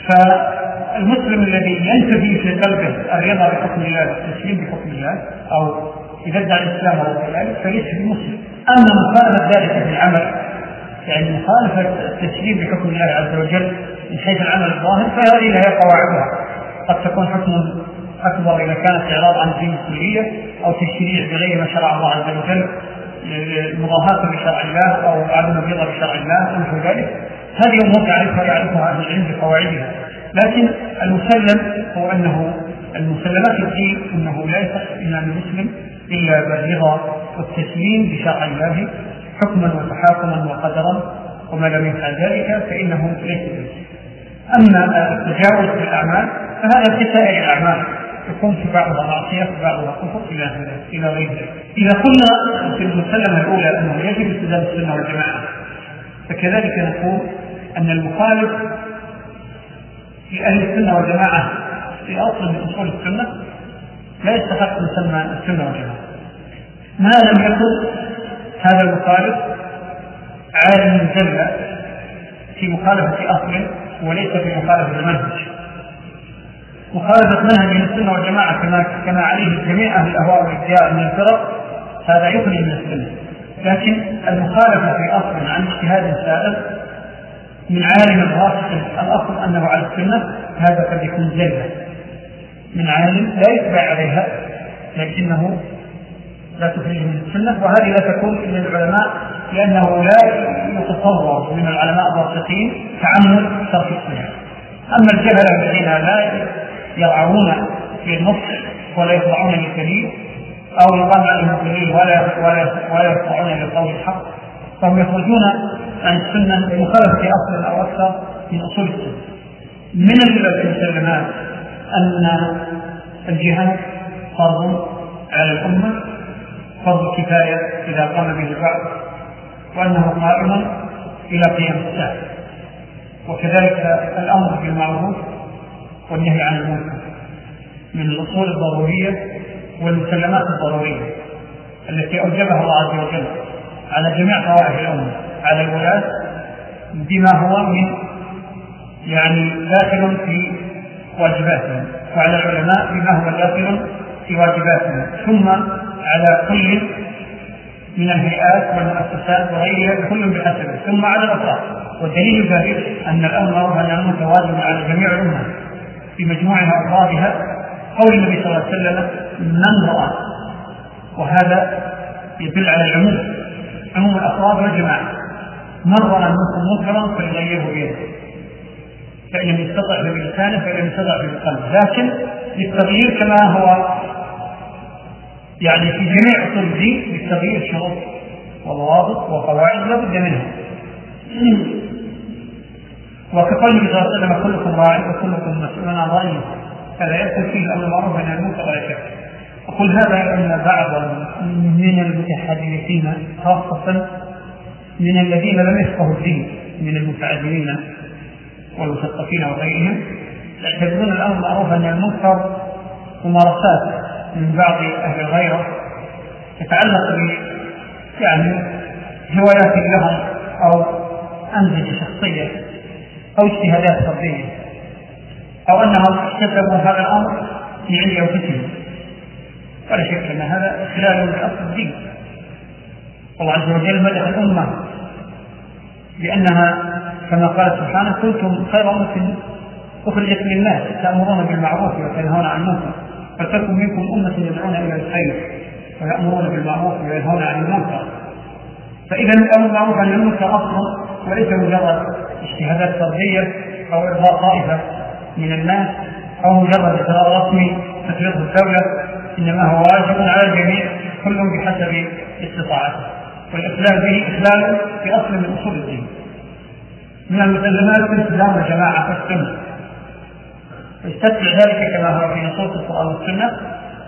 فالمسلم الذي ينتفي في قلبه الرضا بحكم الله والتسليم بحكم الله أو إذا ادعى الإسلام أو ذلك فليس بمسلم. أما مخالفة ذلك في العمل يعني مخالفة التسليم بحكم الله عز وجل من حيث العمل الظاهر فهذه لها قواعدها. قد تكون حكم أكبر إذا كانت إعراض عن الدين الكلية أو تشريع بغير ما شرع الله عز وجل مضاهاة بشرع الله أو عدم الرضا بشرع الله أو نحو ذلك. هذه أمور يعرفها يعرفها أهل العلم بقواعدها. لكن المسلم هو أنه المسلمات الدين أنه لا يصح إيمان المسلم إلا بالرضا والتسليم بشرع الله حكما وتحاكما وقدرا وما لم يفعل ذلك فإنه ليس أما التجاوز في الأعمال فهذا في سائر الأعمال يكون في بعضها معصية في بعضها كفر إلى إلى غير ذلك. إذا قلنا في المسلمة الأولى أنه يجب التزام السنة والجماعة فكذلك نقول أن المخالف لأهل السنة والجماعة في أصل من أصول السنة لا يستحق مسمى السنة والجماعة. ما لم يكن هذا المخالف عالم جل في مخالفة أصل وليس في مخالفة المنهج مخالفة منهج السنة والجماعة كما كما عليه جميع أهل الأهواء والابتداء من الفرق هذا يغني من السنة. لكن المخالفة في أصل عن اجتهاد سائر من عالم راسخ الأصل أنه على السنة هذا قد يكون زلة من عالم لا يتبع عليها لكنه لا تخرج من السنة وهذه لا تكون إلا العلماء لأنه لا يتصور من العلماء الراسخين تعمد ترك السنة أما الجهلة الذين لا يرعون في النص ولا يخضعون للدليل أو يقام عليهم الدليل ولا ولا ولا يخضعون لقول الحق فهم يخرجون عن السنة بمخالفة أصل أو أكثر من أصول السنة. من المسلمات أن الجهاد فرض على الأمة فرض كفاية إذا قام به البعض وأنه قائم إلى قيام الساعة. وكذلك الأمر بالمعروف والنهي عن المنكر من الأصول الضرورية والمسلمات الضرورية التي أوجبها الله عز وجل على جميع طوائف الأمة على الولاة بما هو من يعني داخل في واجباتهم وعلى العلماء بما هو داخل في واجباتهم ثم على كل من الهيئات والمؤسسات وغيرها كل بحسبه ثم على الافراد والدليل ذلك أن الأمر الامر واجب على جميع الأمة في مجموعها وافرادها قول النبي صلى الله عليه وسلم من راى وهذا يدل على العموم عموم الافراد والجماعة. من رأى منكم منكرا فليغيره بيده. فإن لم يستطع بلسانه فإن لم يستطع بقلبه لكن للتغيير كما هو يعني في جميع أصول الدين للتغيير شروط وضوابط وقواعد لا بد منها. وكقول النبي صلى الله عليه وسلم كلكم راع وكلكم مسؤول عن رأيه هذا يدخل فيه الامر المعروف عن المنكر ولا شك. قل هذا أن بعض من المتحدثين خاصة من الذين لم يفقهوا الدين من المتعلمين والمثقفين وغيرهم يعتبرون الأمر معروف أن المنكر ممارسات من بعض أهل الغيرة تتعلق ب يعني هوايات لهم أو أنزجة شخصية أو اجتهادات فردية أو أنهم اكتسبوا هذا الأمر في عند أنفسهم ولا شك أن هذا خلال لأصل الدين. الله عز وجل مدح الأمة لأنها كما قال سبحانه كنتم خير أمة أخرجت للناس تأمرون بالمعروف وتنهون عن المنكر. فلتكن منكم أمة يدعون إلى الخير ويأمرون بالمعروف وينهون عن المنكر. فإذا الأمر بالمعروف عن المنكر أصلا وليس مجرد اجتهادات فردية أو إرضاء طائفة من الناس أو مجرد إجراء رسمي تفرضه الدولة إنما هو واجب على الجميع كل بحسب استطاعته. والإخلال به إخلال في أصل من أصول الدين. من المسلمات الإسلام والجماعة والسنة. يستتبع ذلك كما هو في نصوص القرآن والسنة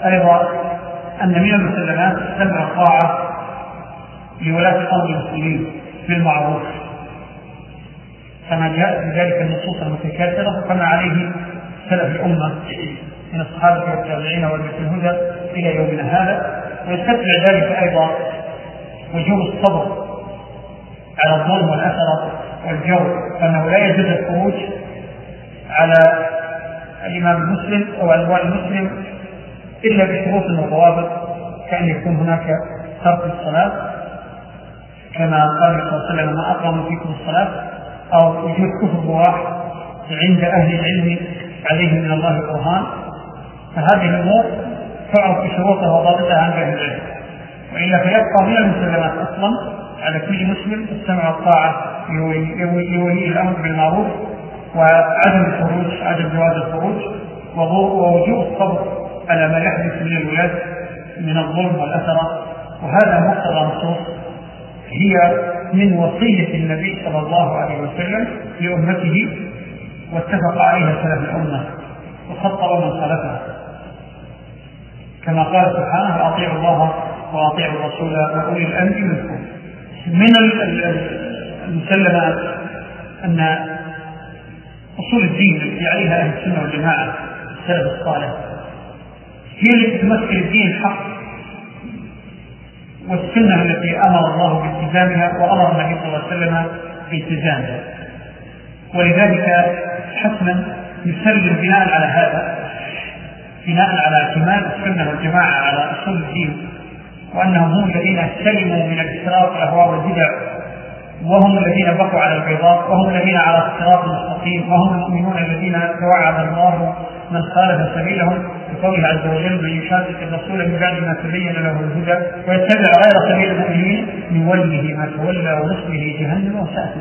أيضا أن من المسلمات سمع الطاعة لولاة الأمر المسلمين بالمعروف. كما جاء بذلك النصوص المتكاثرة وكما عليه سلف الأمة من الصحابة والتابعين والبيت الهدى إلى يومنا هذا. ويستتبع ذلك أيضا وجوب الصبر على الظلم والأثر والجور فأنه لا يجوز الخروج على الإمام المسلم أو أنواع المسلم إلا بشروط وضوابط كأن يكون هناك ترك الصلاة. كما قال صلى الله عليه وسلم ما أقام فيكم الصلاة أو وجود كفر بواح عند أهل العلم عليه من الله برهان فهذه الأمور تعرف بشروطها وضابطها عند أهل العلم. وإلا فيبقى من المسلمات أصلا على كل مسلم السمع والطاعة لولي الأمر بالمعروف وعدم الخروج عدم جواز الخروج ووجوب الصبر على ما يحدث من الولاد من الظلم والأثر. وهذا مقتضى نصوص هي من وصية النبي صلى الله عليه وسلم لأمته واتفق عليها سلف الأمة وخطر من خالفها. كما قال سبحانه أطيعوا الله وأطيعوا الرسول وأولي الأمر منكم. من المسلمات أن أصول الدين التي عليها أهل السنة والجماعة السلف الصالح. هي التي تمثل الدين الحق والسنة التي أمر الله بالتزامها وأمر النبي صلى الله عليه وسلم بالتزامها. ولذلك حتما يسلم بناء على هذا بناء على اعتماد السنة والجماعة على أصول الدين وأنهم هم الذين سلموا من الاختلاط والأهواء والبدع وهم الذين بقوا على البيضاء وهم الذين على الصراط المستقيم وهم المؤمنون الذين توعد الله من خالف سبيلهم بقوله عز وجل من يشاكك الرسول من بعد ما تبين له الهدى ويتبع غير سبيل المؤمنين نوله ما تولى ونصله جهنم وساءت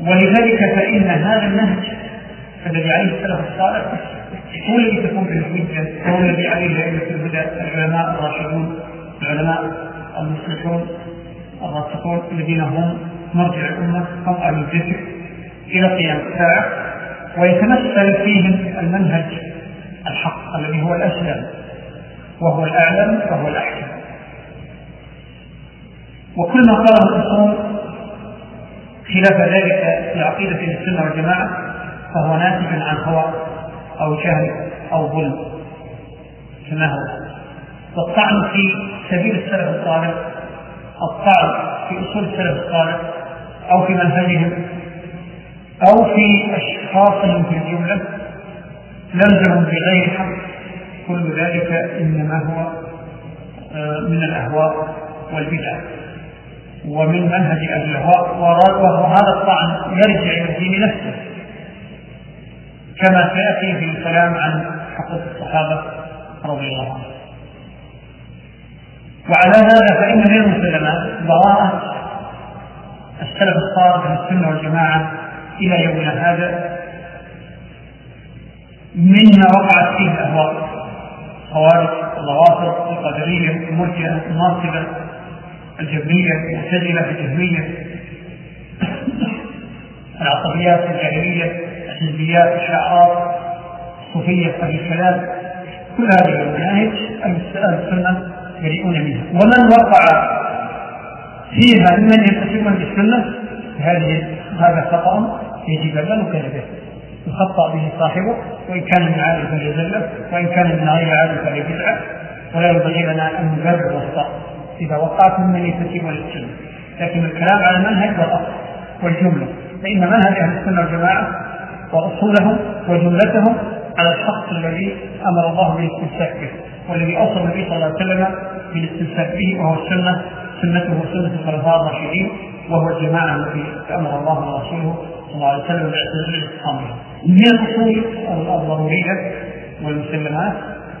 ولذلك فإن هذا النهج الذي عليه السلف الصالح هو الذي تكون به الحجة هو الذي عليه أئمة الهدى العلماء الراشدون العلماء المصلحون الراسخون الذين هم مرجع الأمة هم أهل الذكر إلى قيام الساعة ويتمثل فيهم المنهج الحق الذي هو الأسلم وهو الأعلم وهو الأحكم. وكل ما قاله الأصول خلاف ذلك في عقيدة السنة والجماعة فهو ناتج عن هوى أو جهل أو ظلم. كما هو؟ والطعن في سبيل السلف الصالح الطعن في أصول السلف الصالح أو في منهجهم أو في أشخاصهم في الجملة لمزهم بغير حق. كل ذلك إنما هو آه، من الأهواء والبدع ومن منهج أهل الهواء. وهذا الطعن يرجع إلى الدين نفسه كما سيأتي في الكلام عن حقوق الصحابة رضي الله عنهم. وعلى هذا فإن من المسلمات براءة السلف الصالح من السنة والجماعة إلى يومنا هذا. مما وقعت فيه الأهواء خوارج الروافض القدرية المرجئة الناصبة الجبرية المعتزلة الجهمية العصبيات الجاهلية الحزبيات الشعارات الصوفية أهل الكلام. كل هذه المناهج أهل السنة بريئون منها. ومن وقع فيها ممن ينتسبون للسنة هذه هذا خطأ يجب أن لا نكلفه يخطأ به صاحبه وإن كان من عالم فليزله وإن كان من غير عالم فليبدعه. ولا ينبغي لنا أن نجرب الأخطاء إذا وقعت ممن ينتسبون للسنة لكن الكلام على المنهج والأصل والجملة. فإن منهج أهل السنة والجماعة وأصولهم وجملتهم على الشخص الذي أمر الله بالاستمساك به والذي أوصى النبي صلى الله عليه وسلم بالاستمساك به وهو السنة سنته سنة الخلفاء الراشدين وهو الجماعة التي أمر الله ورسوله صلى الله عليه وسلم بالاعتصام بها. من الأصول الضرورية والمسلمات؟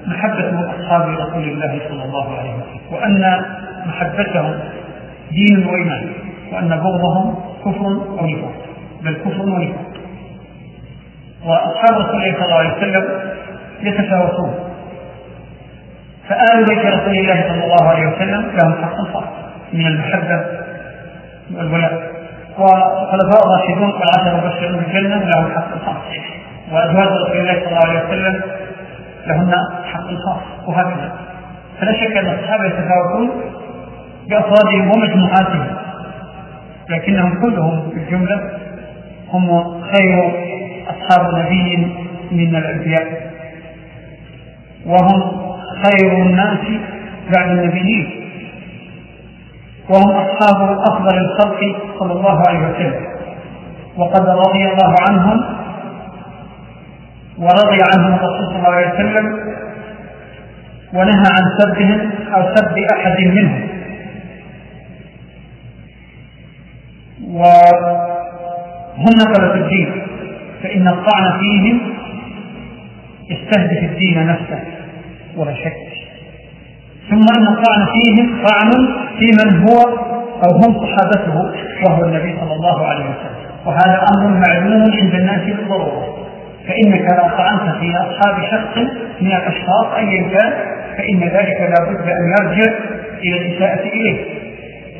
محبة أصحاب رسول الله صلى الله عليه وسلم وأن محبتهم دين وإيمان وأن بغضهم كفر ونفاق بل كفر ونفاق. وأصحاب رسول الله صلى الله عليه وسلم يتفاوتون. فآل بيت رسول الله صلى الله عليه وسلم لهم حق خاص من المحبة والولاء وخلفاء الراشدون والعشر المبشرون بالجنة لهم حق خاص وأزواج رسول الله صلى الله عليه وسلم لهن حق خاص وهكذا. فلا شك أن الصحابة يتفاوتون بأفرادهم ومجموعاتهم. لكنهم كلهم في الجملة هم خير أصحاب نبي من الأنبياء. وهم خير الناس بعد النبيين. وهم أصحاب أفضل الخلق صلى الله عليه وسلم. وقد رضي الله عنهم ورضي عنهم الرسول صلى الله عليه وسلم ونهى عن سبهم أو سب أحد منهم. وهم نقلة الدين فإن الطعن فيهم يستهدف الدين نفسه ولا شك. ثم أن الطعن فيهم طعن في من هو أو هم صحابته وهو النبي صلى الله عليه وسلم. وهذا أمر معلوم عند الناس بالضرورة. فإنك لو طعنت في أصحاب شخص من الأشخاص أيا كان فإن ذلك لا بد أن يرجع إلى الإساءة إليه.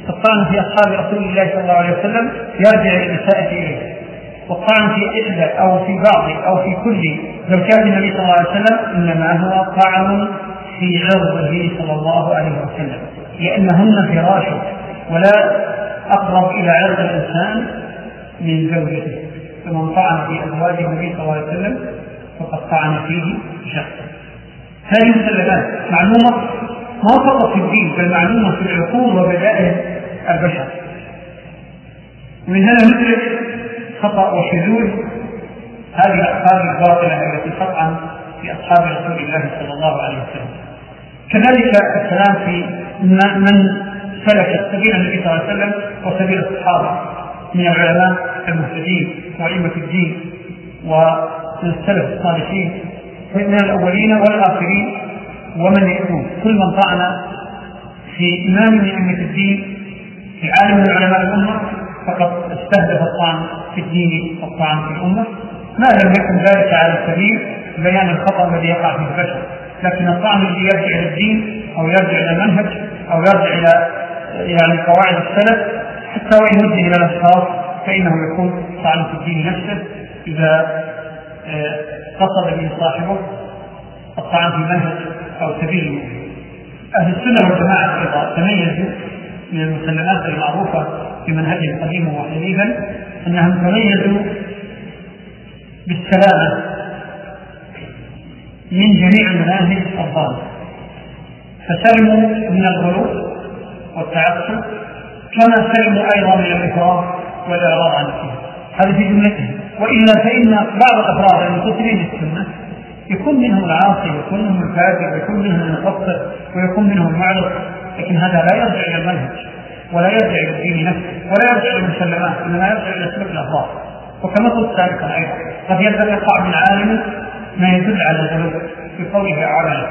الطعن في أصحاب رسول الله صلى الله عليه وسلم يرجع إلى الإساءة إليه. والطعن في إحدى أو في بعض أو في كل زوجات النبي صلى الله عليه وسلم إنما هو طعن في عرضه صلى الله عليه وسلم لأنهن فراشه ولا أقرب إلى عرض الإنسان من زوجته. فمن طعن في أزواج النبي صلى الله عليه وسلم فقد طعن فيه شخصا. هذه مسلمات معلومة ما فقط في الدين بل معلومة في العقول وبدائل البشر. ومن هنا ندرك خطأ وشذوذ. هذه الأفكار الباطلة التي تطعن في أصحاب رسول الله صلى الله عليه وسلم. كذلك الكلام في من سلك سبيل النبي صلى الله عليه وسلم وسبيل الصحابة من العلماء المهتدين وأئمة الدين ومن السلف الصالحين من الأولين والآخرين ومن يكون كل من طعن في إمام من أئمة الدين في عالم من علماء الأمة فقد استهدف الطعن في الدين والطعن في الأمة. ما لم يكن ذلك على سبيل بيان الخطأ الذي يقع في البشر. لكن الطعن الذي يرجع إلى الدين أو يرجع إلى المنهج أو يرجع إلى يعني قواعد السلف حتى وإن وجه إلى الأشخاص فإنه يكون طعن في الدين نفسه. آه، قصد به صاحبه الطعن في المنهج أو سبيل أهل السنة والجماعة أيضا تميزوا من المسلمات المعروفة في منهجهم قديما وحديثا أنهم تميزوا بالسلامة من جميع المناهج الضالة فسلموا من الغلو والتعصب كما سلموا أيضا من الإفراط والإعراض عن الدين. هذا في جملتهم وإلا فإن بعض الأفراد المنتصرين للسنة يكون منهم العاصي ويكون منهم الفاجر ويكون منهم المقصر ويكون منهم المعرض لكن هذا لا يرجع إلى المنهج ولا يرجع إلى الدين نفسه ولا يرجع إلى المسلمات إنما يرجع إلى سلوك الأفراد وكما قلت سابقا أيضا قد يقع من عالم ما يدل على الغلو في قوله أو عمله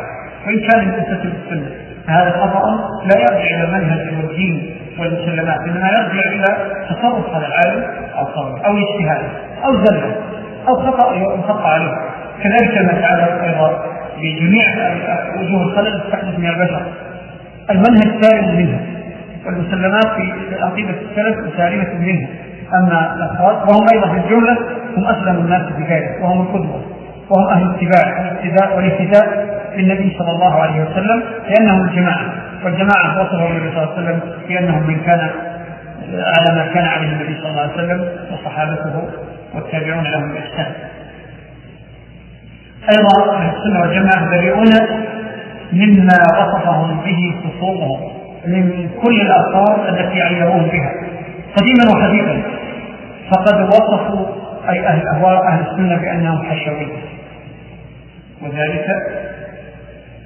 وإن كان يمتثل بالسنة فهذا خطأ لا يرجع إلى المنهج والدين والمسلمات إنما يرجع إلى تصرف هذا العالم أو قوله أو اجتهاده أو زله أو خطأ يخطأ عليه. كذلك المسألة أيضا بجميع وجوه الخلل تحدث من البشر. المنهج سالم منها والمسلمات في عقيدة السلف سالمة منها أما الأفراد وهم أيضا في الجملة هم أسلم الناس بذلك وهم القدوة. وهم أهل الاتباع الاقتداء والاهتداء بالنبي صلى الله عليه وسلم لأنهم الجماعة والجماعة وصفهم النبي صلى الله عليه وسلم بأنهم من كان على ما كان عليه النبي صلى الله عليه وسلم وصحابته والتابعون لهم بإحسان. أيضا أهل السنة والجماعة بريئون مما وصفهم به خصومهم من كل الآثار التي عيروهم بها. قديما وحديثا فقد وصفوا أي أهل الأهواء أهل السنة بأنهم حشوية. وذلك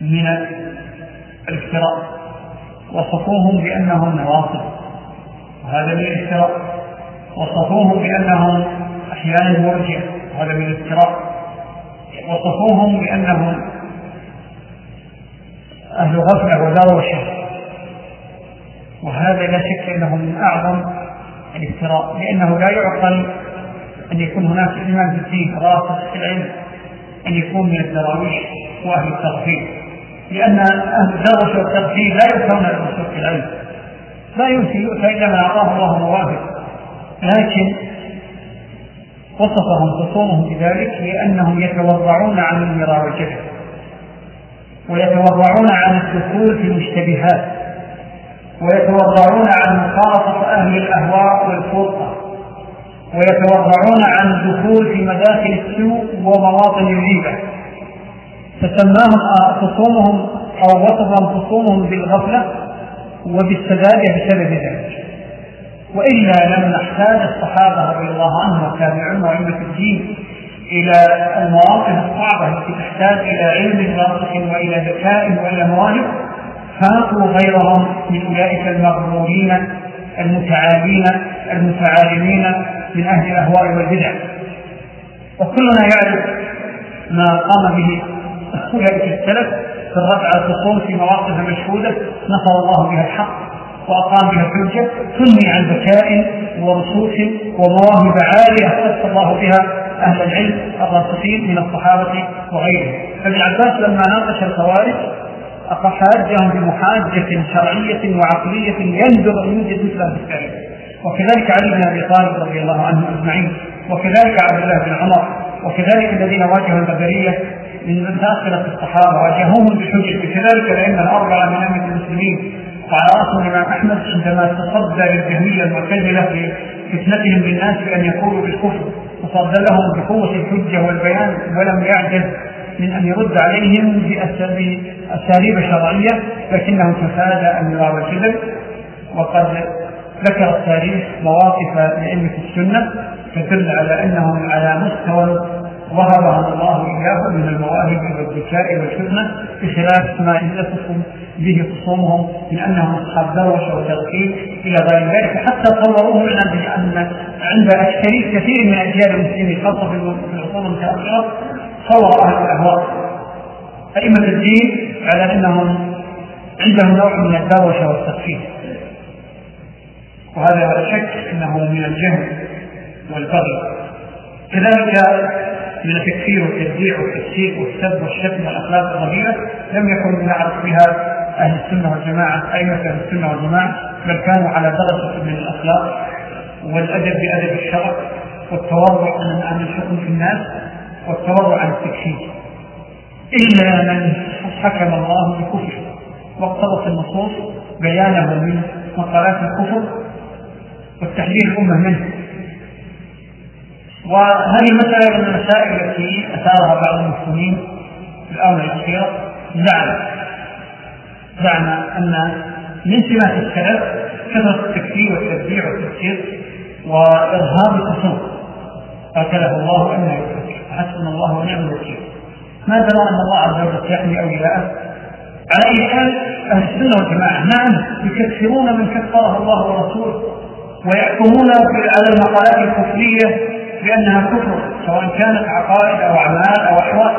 من الافتراء. وصفوهم بأنهم نواصب. وهذا من الافتراء. وصفوهم بأنهم أحيانا مرجع وهذا من الافتراء. وصفوهم بأنهم أهل غفلة وذروشة وهذا لا شك أنه من أعظم الافتراء. لأنه لا يعقل أن يكون هناك إمام في الدين راسخ في العلم. أن يكون من الدراويش وأهل التغفير لأن أهل الدروش والتغفير لا يؤتون الرسول في العلم. لا يؤتي يؤتى إلا ما أعطاه الله مواهب لكن وصفهم خصومهم بذلك لأنهم يتورعون عن المراء والجهل ويتورعون عن الدخول في المشتبهات ويتورعون عن مخالطة أهل الأهواء والفرقة. ويتورعون عن الدخول في مداخل السوء ومواطن الريبة. فسماهم خصومهم أو وصفهم خصومهم بالغفلة وبالسذاجة بسبب ذلك. وإلا لم نحتاج الصحابة رضي الله عنهم والتابعون وأئمة الدين إلى المواقف الصعبة التي تحتاج إلى علم راسخ وإلى ذكاء وإلى مواهب فاقوا غيرهم من أولئك المغرورين المتعالين المتعالمين من أهل الأهواء والبدع. وكلنا يعرف ما قام به أولئك السلف في الرد على الخصوم في مواقف مشهودة نصر الله بها الحق وأقام بها الحجة ثني عن ذكاء ورسوخ ومواهب عالية خص الله بها أهل العلم الراسخين من الصحابة وغيرهم. فابن عباس لما ناقش الخوارج حاجهم بمحاجة شرعية وعقلية يندر أن يوجد مثلها في التاريخ وكذلك علي بن أبي طالب رضي الله عنه أجمعين وكذلك عبد الله بن عمر وكذلك الذين واجهوا البدرية من متأخرة الصحابة واجهوهم بحجة. كذلك الأئمة الأربعة من أئمة المسلمين وعلى رأسهم الإمام أحمد عندما تصدى للجهمية المعتزلة في فتنتهم بالناس بأن يقولوا بالكفر وصد لهم بقوة الحجة والبيان ولم يعجز من أن يرد عليهم بأساليب شرعية لكنه تفادى أن يراوي وقد ذكر التاريخ مواقف لأئمة السنة تدل على أنهم على مستوى وهبهم الله إياه من المواهب والذكاء والحكمة بخلاف ما يتصف به خصومهم من أنهم أصحاب دروشة وتغفيل إلى غير ذلك. حتى صوروه لنا أن عند أكثرية كثير من أجيال المسلمين خاصة في العصور المتأخرة صور أهل الأهواء. أئمة الدين على أنهم عندهم نوع من الدروشة والتغفيل وهذا لا شك أنه من الجهل والبغي كذلك من التكفير والتبديع والتفسير والسب والشتم والأخلاق الرذيله لم يكن يعرف بها أهل السنة والجماعة أئمة أهل السنة والجماعة بل كانوا على درجة من الأخلاق والأدب بأدب الشرع والتورع عن الحكم في الناس والتورع عن التكفير. إلا من حكم الله بكفر واقتضت النصوص بيانه من مقالات الكفر والتحذير الامه منه. وهذه المسألة من المسائل التي أثارها بعض المسلمين في الآونة الأخيرة زعم. زعم أن من سمات السلف كثرة التكفير والتبديع والتفسير وإرهاب الخصوم قاتله الله أن يفكر حسبنا الله ونعم الوكيل. ما درى أن الله عز وجل يحمي أولياءه على أي حال أهل السنة والجماعة نعم يكفرون من كفره الله ورسوله؟ ويحكمون على المقالات الكفرية بأنها كفر سواء كانت عقائد أو أعمال أو أحوال.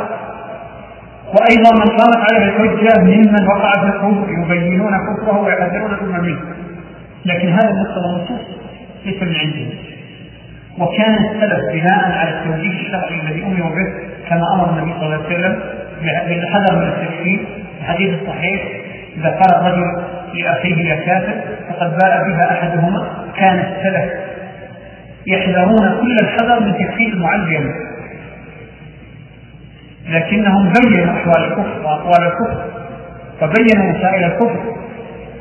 وأيضا من قامت عليه الحجة ممن وقع في الكفر يبينون كفره ويحذرون الأمة منه. لكن هذا مقتضى النصوص ليس من عندهم وكان السلف بناء على التوجيه الشرعي الذي أمروا به كما أمر النبي صلى الله عليه وسلم بالحذر من التكفير. الحديث الصحيح إذا قال الرجل لأخيه يا كافر فقد باء بها أحدهما. كان السلف يحذرون كل الحذر من تكفير المعلم. لكنهم بينوا أحوال الكفر وأقوال الكفر وبينوا مسائل الكفر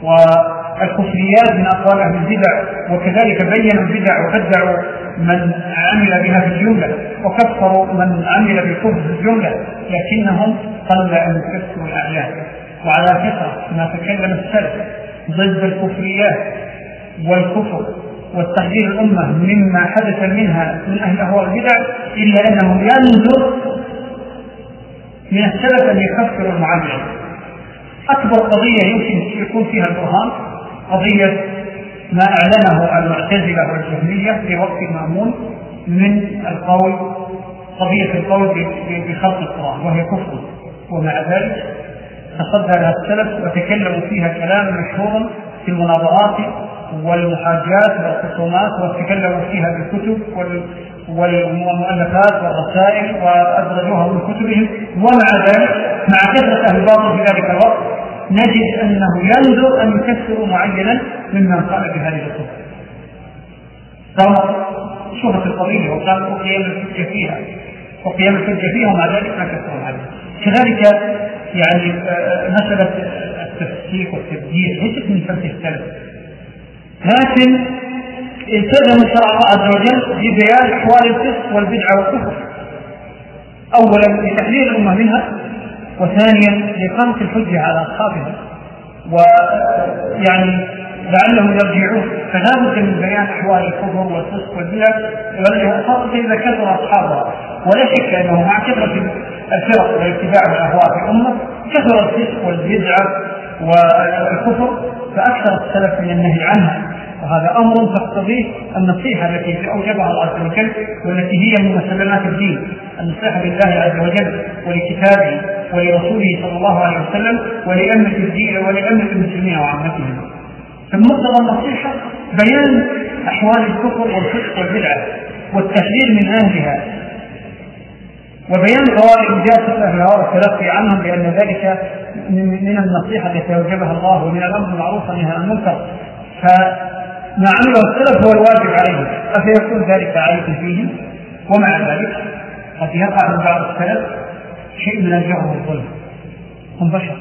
والكفريات من أقوال أهل البدع وكذلك بينوا البدع وبدعوا من عمل بها في الجملة وكفروا من عمل بالكفر في الجملة لكنهم قل أن يكفروا الأعيان وعلى فكرة ما تكلم السلف ضد الكفريات والكفر والتحذير الأمة مما حدث منها من أهل أهواء البدع إلا أنه ينظر من السلف أن يكفر المعلم أكبر قضية يمكن يكون فيها البرهان قضية ما أعلنه المعتزلة والجهمية في وقت المأمون من القول قضية القول بخلق القرآن وهي كفر. ومع ذلك تصدى لها السلف وتكلموا فيها كلاما مشهورا في المناظرات والمحاجات والخصومات وتكلموا فيها بالكتب والمؤلفات والرسائل وأدرجوها من كتبهم. ومع ذلك مع كثرة أهل الباطل في ذلك الوقت نجد أنه ينذر أن يكفر معينا ممن قال بهذه الكفر صارت شهرة القضية وكان قيام الحجة فيها. وقيام الحجة فيها ومع ذلك ما كفروا عليه كذلك يعني آه، مسألة التفسيق والتبديل ليست من فلسفة السلف لكن التزم شرع الله عز وجل ببيان أحوال الفسق والبدعه والكفر. اولا لتحليل الأمة منها وثانيا لاقامه الحجة على أصحابها. ويعني لعلهم يرجعون. فلا بد من بيان أحوال الكفر والفسق والبدع خاصة إذا كثر أصحابها. ولا شك أنه مع كثرة الفرق والاتباع الاهواء في الأمة كثر الفسق والبدعه والكفر فأكثر السلف من النهي عنها وهذا أمر تقتضيه النصيحة التي أوجبها الله عز وجل والتي هي من مسلمات الدين. النصيحة لله عز وجل ولكتابه ولرسوله صلى الله عليه وسلم ولأمة الدين ولأمة المسلمين وعامتهم. فمقتضى النصيحة بيان أحوال الكفر والفسق والبدعة والتحذير من أهلها. وبيان جاءت أهل الهوى والتلقي عنهم بان ذلك من النصيحة التي أوجبها الله ومن الأمر المعروف والنهي عن المنكر. ما عمله السلف هو الواجب عليهم. أفيكون ذلك عليكم فيهم؟ ومع ذلك قد يقع من بعض السلف شيء من الجهل والظلم. هم بشر.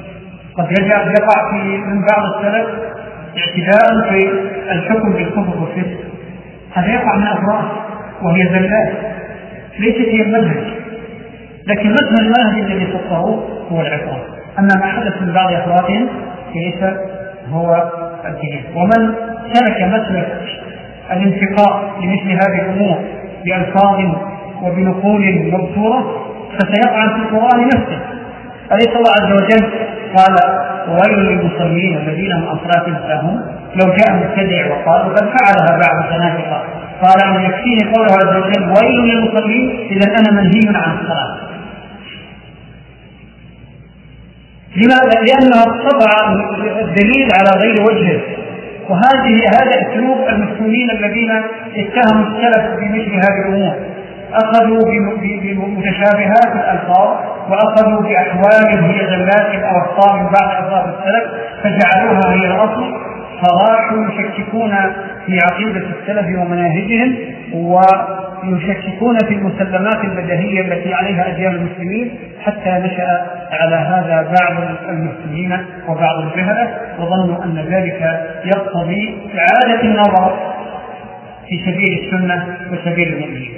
قد يقع في من بعض السلف اعتداء في الحكم بالكفر والفسق هذا يقع من أفراد وهي زلات. ليست هي المنهج لكن مثل المنهج الذي فطروه هو العقاب أما ما حدث من بعض افرادهم فليس هو الدين ومن سلك مسلك الانتقاء لمثل هذه الأمور بألفاظ وبنقول مبتورة فسيطعن في القرآن نفسه. أليس الله عز وجل قال ويل للمصلين الذين هم أصلاة ساهون لو جاء مبتدع وقال قد فعلها بعض الزنادقة قال أن يكفيني قوله عز وجل ويل للمصلين إذا أنا منهي عن الصلاة لماذا؟ لأنها طبع الدليل على غير وجهه. وهذه هذا أسلوب المسلمين الذين اتهموا السلف بمثل هذه الأمور. أخذوا بمتشابهات الألفاظ وأخذوا بأحوال هي زلات أو أخطاء من بعض الفاظ السلف فجعلوها هي الاصل فراحوا يشككون في عقيدة السلف ومناهجهم ويشككون في المسلمات البدهيه التي عليها اجيال المسلمين حتى نشأ على هذا بعض المسلمين وبعض الجهلة وظنوا أن ذلك يقتضي إعادة النظر في سبيل السنة وسبيل المؤمنين.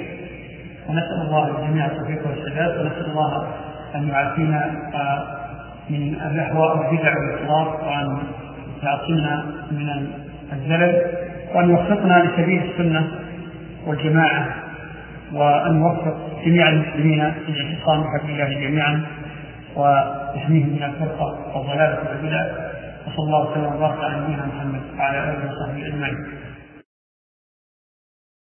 ونسأل الله الجميع التوفيق والسداد ونسأل الله أن يعافينا من الأهواء والبدع والاطلاق وان يعصمنا من الزلل وأن يوفقنا لسبيل السنة والجماعة وأن يوفق جميع المسلمين للاعتصام بحبل الله جميعا ويحميهم من الفرقة والضلالة والبدع. وصلى الله وسلم وبارك على نبينا محمد وعلى آله وصحبه أجمعين.